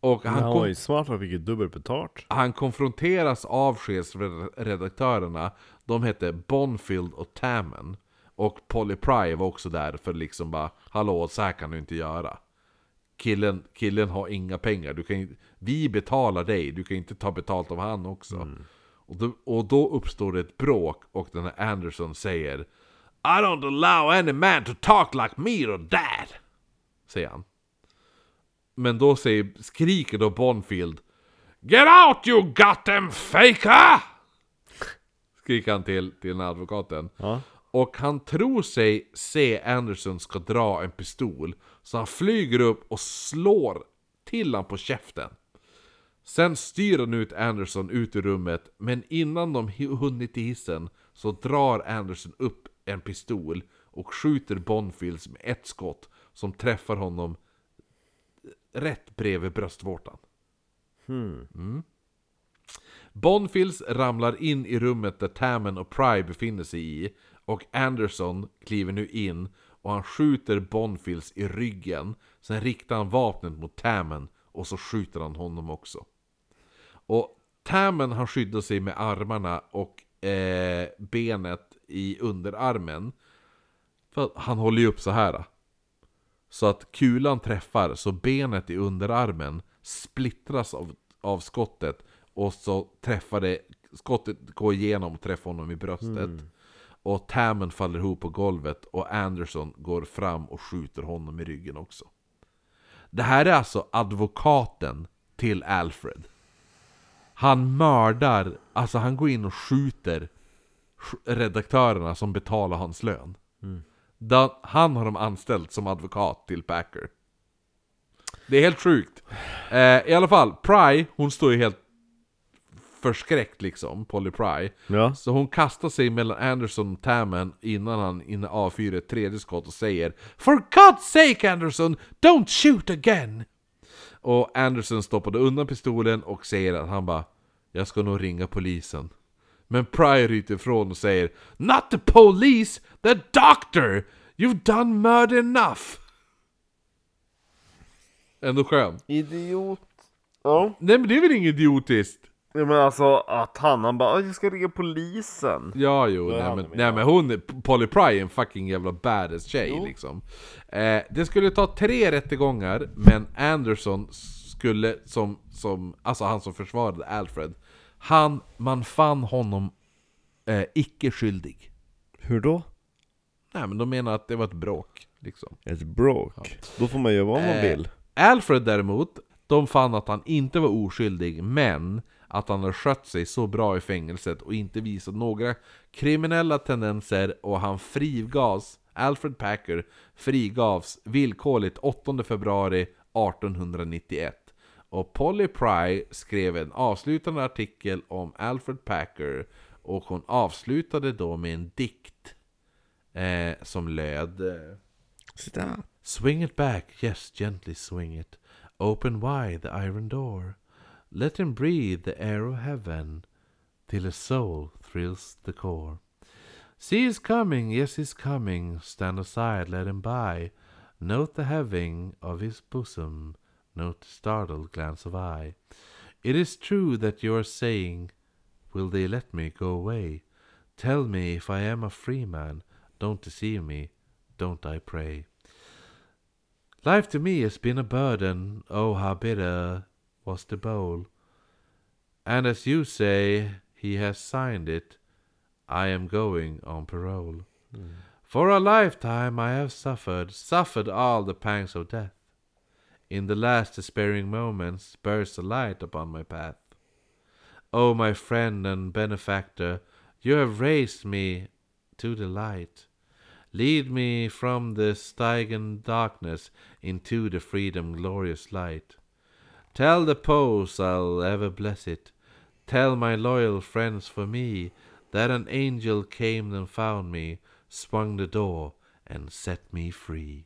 och han Han var ju smart, han fick ju dubbelt betalt. han konfronteras av chefsredaktörerna. De hette Bonfield och Tammen. Och Polly Pry var också där för liksom bara Hallå, så här kan du inte göra. Killen, killen har inga pengar. Du kan, vi betalar dig, du kan inte ta betalt av han också. Och, då, och då uppstår det ett bråk och den här Anderson säger I don't allow any man to talk like me or dad. Säger han. Men då säger, skriker då Bonfield Get out you goddamn faker! Skriker han till, till den här advokaten. Ja. Och han tror sig se Anderson ska dra en pistol. Så han flyger upp och slår till han på käften. Sen styr han ut Anderson ut ur rummet, men innan de hunnit till hissen så drar Anderson upp en pistol och skjuter Bonfields med ett skott som träffar honom rätt bredvid bröstvårtan. Mm. Bonfields ramlar in i rummet där Tammen och Pry befinner sig i och Anderson kliver nu in och han skjuter Bonfields i ryggen. Sen riktar han vapnet mot Tammen och så skjuter han honom också. Och Tammen han skyddar sig med armarna och eh, benet i underarmen. För han håller ju upp så här. Så att kulan träffar så benet i underarmen splittras av, av skottet och så träffar det, skottet går igenom och träffar honom i bröstet. Och Tammen faller ihop på golvet och Anderson går fram och skjuter honom i ryggen också. Det här är alltså advokaten till Alfred. Han mördar, alltså han går in och skjuter redaktörerna som betalar hans lön. Da, han har de anställt som advokat till Packer. Det är helt sjukt. Eh, I alla fall, Pry, hon står ju helt förskräckt liksom, Polly Pry. Ja. Så hon kastar sig mellan Anderson och Tamman innan han avfyrar ett tredje skott och säger For God's sake Anderson, don't shoot again! Och Anderson stoppade undan pistolen och säger att han bara Jag ska nog ringa polisen. Men Pryor ryter ifrån och säger Not the police, the doctor! You've done murder enough! Ändå skön. Idiot. Ja. Nej men det är väl inget idiotiskt? Ja men alltså att han, han bara "Åh, jag ska ringa polisen. Ja, jo, nej men, nej men hon, Polly Pry är en fucking jävla badass tjej liksom. Eh, det skulle ta tre rättegångar, men Anderson skulle, som, som, alltså han som försvarade Alfred, han, man fann honom eh, icke skyldig. Hur då? Nej men de menar att det var ett bråk, liksom. Ett bråk. Då får man göra vad man Eh, vill. Alfred däremot, de fann att han inte var oskyldig, men att han hade skött sig så bra i fängelset och inte visat några kriminella tendenser och han frigavs, Alfred Packer frigavs villkorligt 8 februari 1891. Och Polly Pry skrev en avslutande artikel om Alfred Packer och hon avslutade då med en dikt eh, som löd eh, Sitta. Swing it back, yes, gently swing it. Open wide the iron door. Let him breathe the air of heaven till his soul thrills the core. See he's coming, yes, he's coming. Stand aside, let him by. Note the heaving of his bosom. Note the startled glance of eye. It is true that you are saying, Will they let me go away? Tell me if I am a free man. Don't deceive me. Don't I pray. Life to me has been a burden, oh how bitter was the bowl. And as you say, he has signed it, I am going on parole. For a lifetime I have suffered, suffered all the pangs of death. In the last despairing moments burst a light upon my path. O my friend and benefactor, you have raised me to the light. Lead me from the Stygian darkness into the freedom glorious light. Tell the post I'll ever bless it. Tell my loyal friends for me that an angel came and found me, swung the door and set me free.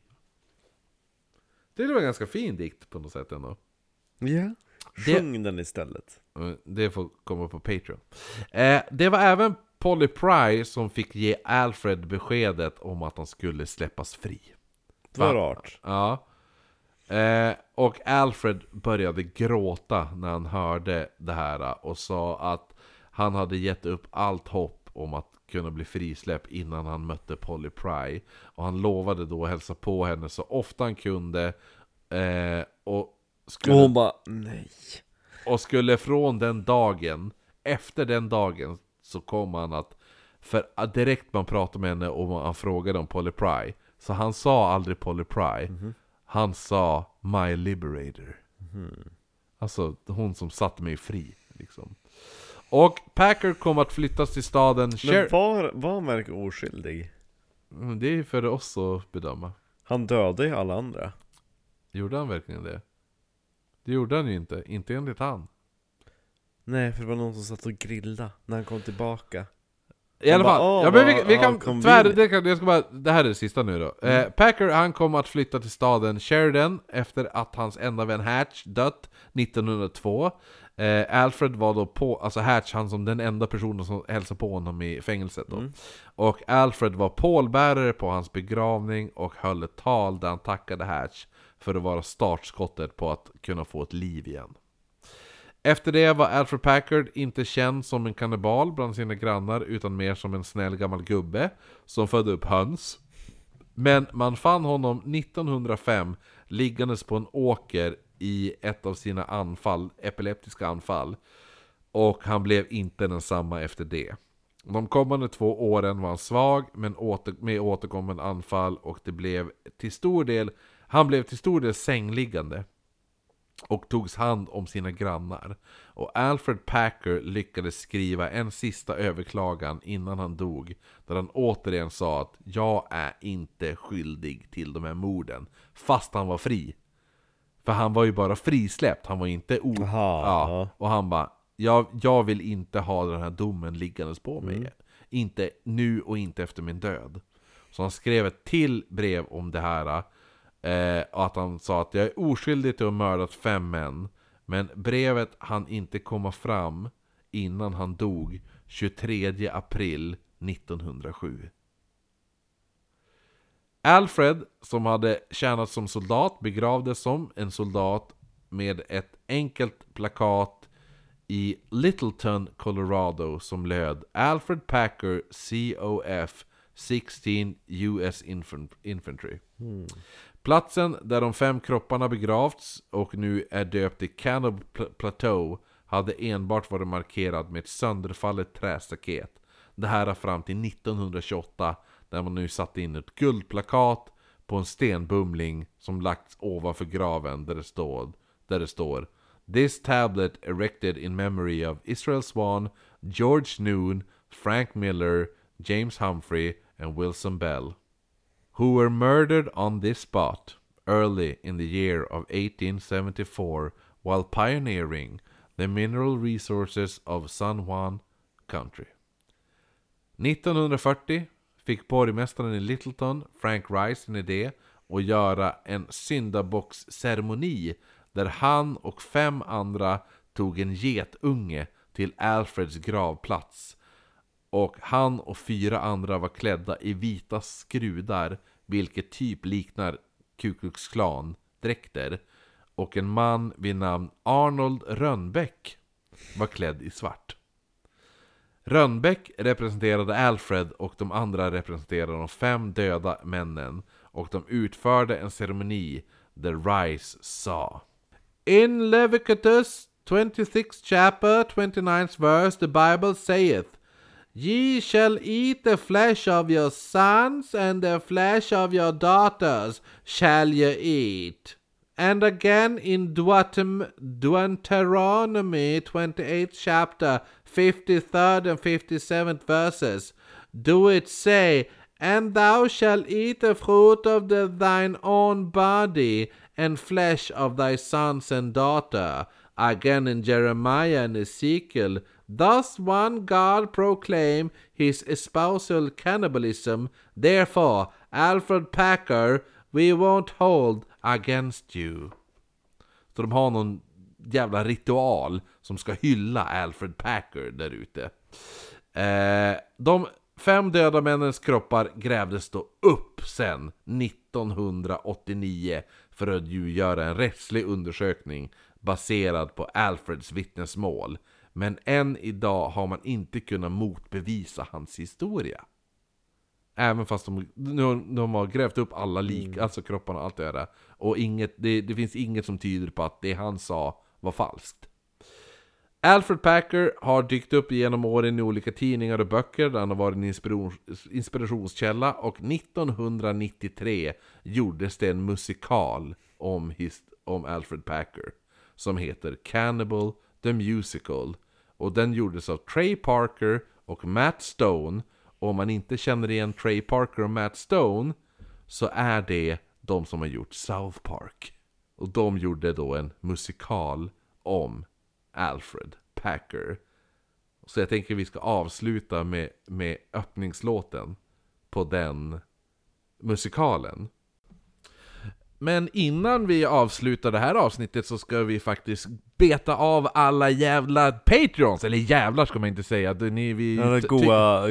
Det var en ganska fin dikt på något sätt ändå. Ja. Sjung den istället. Det får komma på Patreon. Eh, det var även Polly Pry som fick ge Alfred beskedet om att han skulle släppas fri. Det var Va? rart. Ja. Eh, och Alfred började gråta när han hörde det här och sa att han hade gett upp allt hopp om att kunna bli frisläppt innan han mötte Polly Pry. Och han lovade då att hälsa på henne så ofta han kunde. Eh, och skulle Och hon bara, nej. och skulle från den dagen, efter den dagen, så kom han att... För att direkt man pratade med henne och han frågade om Polly Pry, så han sa aldrig Polly Pry, han sa My Liberator. Alltså hon som satte mig fri, liksom. Och Packer kom att flyttas till staden Men Sher- var, var han verkligen oskyldig? Mm, Det är för oss att bedöma. Han dödade ju alla andra. Gjorde han verkligen det? Det gjorde han ju inte, inte enligt han. Nej, för det var någon som satt och grillade när han kom tillbaka. I alla fall, "Åh, ja, men vi, vi kan tvär, det, kan, jag ska bara, det här är det sista nu då. Eh, Packer han kom att flytta till staden Sheridan efter att hans enda vän Hatch dött 1902. Eh, Alfred var då på, alltså Hatch, han som den enda personen som hälsade på honom i fängelset då. Och Alfred var pålbärare på hans begravning och höll ett tal där han tackade Hatch för att vara startskottet på att kunna få ett liv igen. Efter det var Alfred Packard inte känd som en kannibal bland sina grannar utan mer som en snäll gammal gubbe som födde upp höns. Men man fann honom 1905 liggandes på en åker i ett av sina anfall, epileptiska anfall. Och han blev inte densamma efter det. De kommande två åren var han svag men åter, med återkommande anfall och det blev till stor del, han blev till stor del sängliggande och togs hand om sina grannar. Och Alfred Packer lyckades skriva en sista överklagan innan han dog, där han återigen sa att jag är inte skyldig till de här morden, fast han var fri. För han var ju bara frisläppt, han var inte o... Jaha, ja. Och han bara, jag, jag vill inte ha den här domen liggandes på mig. Inte nu och inte efter min död. Så han skrev ett till brev om det här. Eh, och att han sa att jag är oskyldig till att ha mördat fem män. Men brevet hann inte komma fram innan han dog 23 april 1907. Alfred, som hade tjänat som soldat, begravdes som en soldat med ett enkelt plakat i Littleton, Colorado som löd Alfred Packer COF 16 US Infantry. Infantry. Platsen där de fem kropparna begravts och nu är döpt till Cannibal Plateau hade enbart varit markerad med ett sönderfallet trästaket. Det här är fram till 1928 där man nu satte in ett guldplakat på en stenbumling som lagts ovanför graven där det står, där det står This tablet erected in memory of Israel Swan, George Noon, Frank Miller, James Humphrey and Wilson Bell who were murdered on this spot early in the year of 1874 while pioneering the mineral resources of San Juan Country. 1940 fick borgmästaren i Littleton, Frank Rice, en idé att göra en syndabocksceremoni där han och fem andra tog en getunge till Alfreds gravplats och han och fyra andra var klädda i vita skrudar, vilket typ liknar Ku Klux Klan dräkter. Och en man vid namn Arnold Rönnbäck var klädd i svart. Rönnbäck representerade Alfred och de andra representerade de fem döda männen. Och de utförde en ceremoni The Rice sa In Leviticus 26 chapter 29 verse the Bible saith Ye shall eat the flesh of your sons, and the flesh of your daughters shall ye eat. And again in Deuteronomy, Deuteronomy 28th chapter, 53rd and 57th verses, do it say, And thou shalt eat the fruit of the, thine own body, and flesh of thy sons and daughter. Again in Jeremiah and Ezekiel, thus one God proclaim his espousal cannibalism. Therefore, Alfred Packer, we won't hold against you. Så de har någon jävla ritual som ska hylla Alfred Packer där ute. Eh, de fem döda männens kroppar grävdes då upp sen 1989 för att ju göra en rättslig undersökning baserad på Alfreds vittnesmål. Men än idag har man inte kunnat motbevisa hans historia. Även fast de, de, har grävt upp alla lik, alltså kropparna och allt det där. Och inget, det, det finns inget som tyder på att det han sa var falskt. Alfred Packer har dykt upp genom åren i olika tidningar och böcker där han har varit en inspiration, inspirationskälla och 1993 gjordes det en musikal om, his, om Alfred Packer som heter Cannibal the Musical och den gjordes av Trey Parker och Matt Stone och om man inte känner igen Trey Parker och Matt Stone så är det de som har gjort South Park. Och de gjorde då en musikal om Alfred Packer. Så jag tänker vi ska avsluta med, med öppningslåten på den musikalen. Men innan vi avslutar det här avsnittet så ska vi faktiskt beta av alla jävla Patreons, eller jävlar ska man inte säga. Ni, vi, ty- goa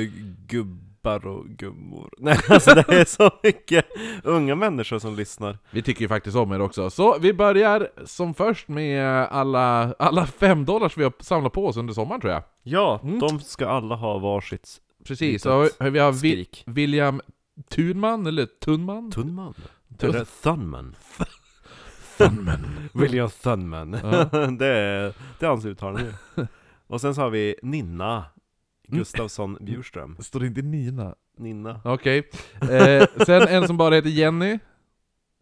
gubbar och gummor. Nej alltså det är så mycket unga människor som lyssnar. Vi tycker ju faktiskt om er också. Så vi börjar som först med alla, alla fem dollars vi har samlat på oss under sommaren tror jag. Ja, Mm. de ska alla ha varsitt Precis, så vi har Vi, skrik. William Thunman, eller Tunman? Tunman? Eller Thunman? Thunman. William Thunman. Det, är, det är hans nu. Och sen så har vi Ninna Gustafsson Bjurström. Står det inte Nina? Ninna. Okej. Eh, sen en som bara heter Jenny.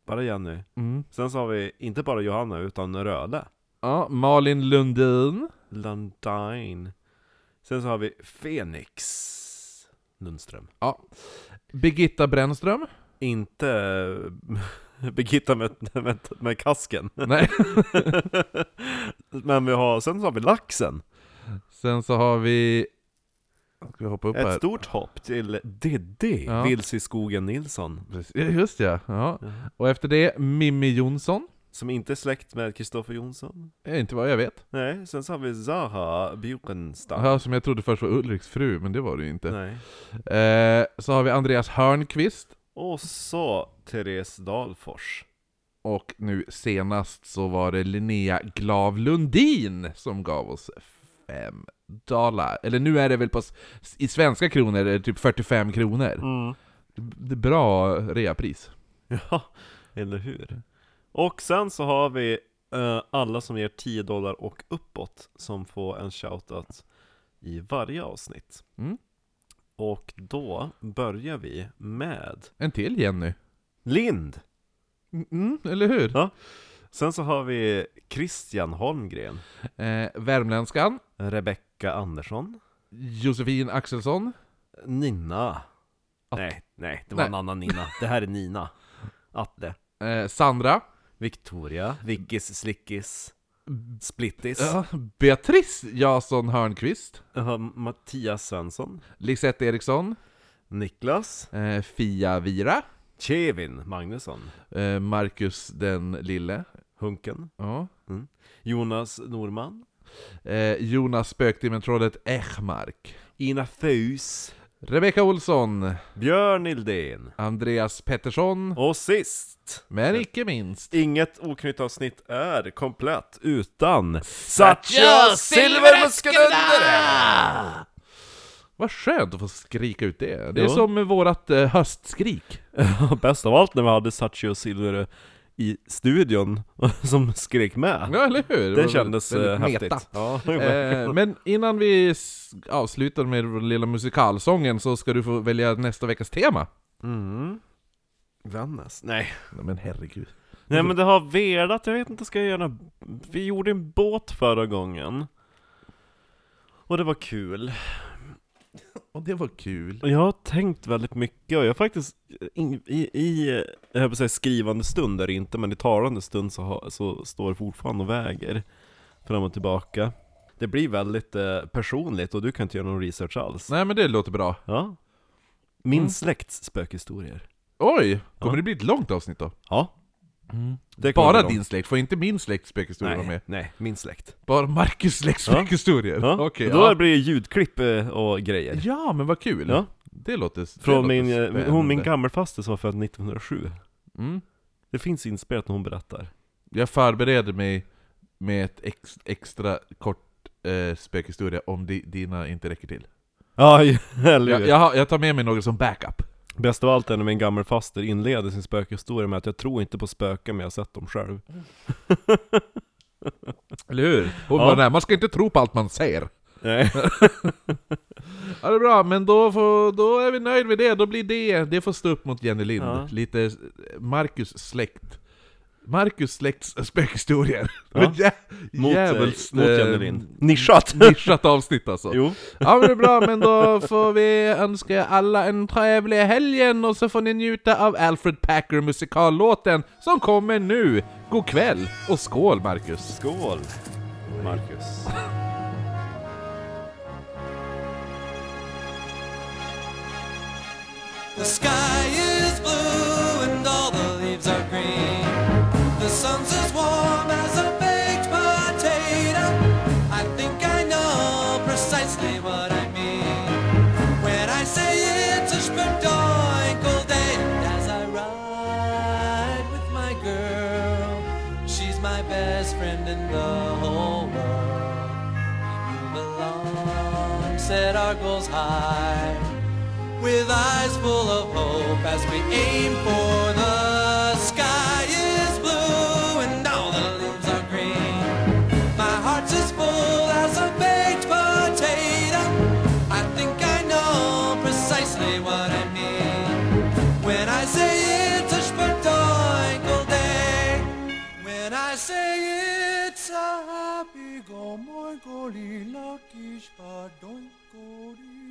Bara Jenny. Mm. Sen så har vi inte bara Johanna, utan Röde. Ja, Malin Lundin. Lundin. Sen så har vi Fenix Lundström. Ja. Birgitta Brännström. Inte Birgitta med, med, med kasken. Nej. Men vi har, sen så har vi Laxen. Sen så har vi... Ska vi hoppa upp Ett här? stort hopp till Diddy, Ja. Vilse i skogen Nilsson. Precis. Just ja. ja. Och efter det Mimmi Jonsson. Som inte är släkt med Kristoffer Jonsson. Inte vad jag vet. Nej, sen så har vi Zaha Bjurenstam. Ja, som jag trodde först var Ulriks fru, men det var det ju inte. Nej. Eh, så har vi Andreas Hörnqvist. Och så Therese Dahlfors. Och nu senast så var det Linnea Glav Lundin som gav oss fem dollar. Eller nu är det väl på, i svenska kronor är det typ 45 kronor. Mm. Det är bra reapris. Ja, eller hur? Och sen så har vi eh, alla som ger 10 dollar och uppåt som får en shoutout i varje avsnitt. Mm. Och då börjar vi med En till Jenny. Lind! Mm, eller hur? Ja. Sen så har vi Christian Holmgren, Eh, värmländskan. Rebecka Andersson, Josefin Axelsson. Nina Nej, nej, det var Nej. en annan Nina. Det här är Nina Atle Eh, Sandra. Victoria, Vickis, Slickis, Splittis, Ja, Beatrice Jason Hörnqvist. uh, Mattias Svensson, Lisette Eriksson. Niklas, Eh, Fia Vira. Kevin Magnusson, Eh, Marcus den lille. Hunken, Ja. Jonas Norman, Eh, Jonas Spöktimmen-trollet Echmark. Ina Fus, Rebecka Olsson. Björn Ildén Andreas Pettersson. och sist Men icke minst. Inget oknytt avsnitt är komplett utan Satcha Silvermuskelundare! Vad skönt att få skrika ut det. Det är Jo. som vårat eh, höstskrik. Bäst av allt när vi hade Satchio Silver i studion som skrek med. Ja, eller hur? Det var kändes väldigt eh, meta. häftigt. Ja, Eh, men innan vi avslutar med vår lilla musikalsången så ska du få välja nästa veckas tema. mm. Vännäs? Nej. Nej, men herregud. Nej men det har velat, jag vet inte, ska jag göra... Vi gjorde en båt förra gången. Och det var kul. Och det var kul. Jag har tänkt väldigt mycket och jag har faktiskt i, i, i jag höll på att säga skrivande stund är det inte, men i talande stund så, har, så står det fortfarande och väger fram och tillbaka. Det blir väldigt eh, personligt och du kan inte göra någon research alls. Nej men det låter bra. Ja. Min Mm. släkts spökhistorier. Oj! Kommer Ja. det bli ett långt avsnitt då? Ja. Det kommer Bara din släkt, får inte min släkts spökhistoria vara med? nej, min släkt. Bara Marcus släkts Ja. spökhistorier? Ja. Och då ja. blir det ljudklipp eh, och grejer. ja men vad kul! Ja. Det låter det Från låter min, eh, hon, min gammelfaster som var född 1907. mm. Det finns inspelat när hon berättar. Jag förbereder mig med ett ex, extra kort eh, spökhistoria om di, dina inte räcker till. Ja, eller Jag, jag, jag tar med mig några som backup. Bäst av allt är när min gammelfaster inleder sin spökhistoria med att jag tror inte på spöken men jag har sett dem själv. Eller hur? Hon Ja. bara, nej, man ska inte tro på allt man ser. Nej. Ja det är bra, men då, får, då är vi nöjda med det, då blir det, det får stå upp mot Jenny Lind. Ja. Lite Marcus släkt. Marcus släkts spökhistorier. Ja. Jä, Mot, jävels, eh, mot eh. Nischat! Nischat avsnitt alltså. Jo. Ja men det är bra, men då får vi önska alla en trevlig helgen och så får ni njuta av Alfred Packer musikallåten som kommer nu. God kväll och skål Marcus! Skål, Marcus. The sky is blue and all the leaves are green. The sun's as warm as a baked potato. I think I know precisely what I mean when I say it's a spredoinkle day. And as I ride with my girl, she's my best friend in the whole world. Move along, set our goals high with eyes full of hope as we aim for My doinko, doinko, doinko, doinko, doinko,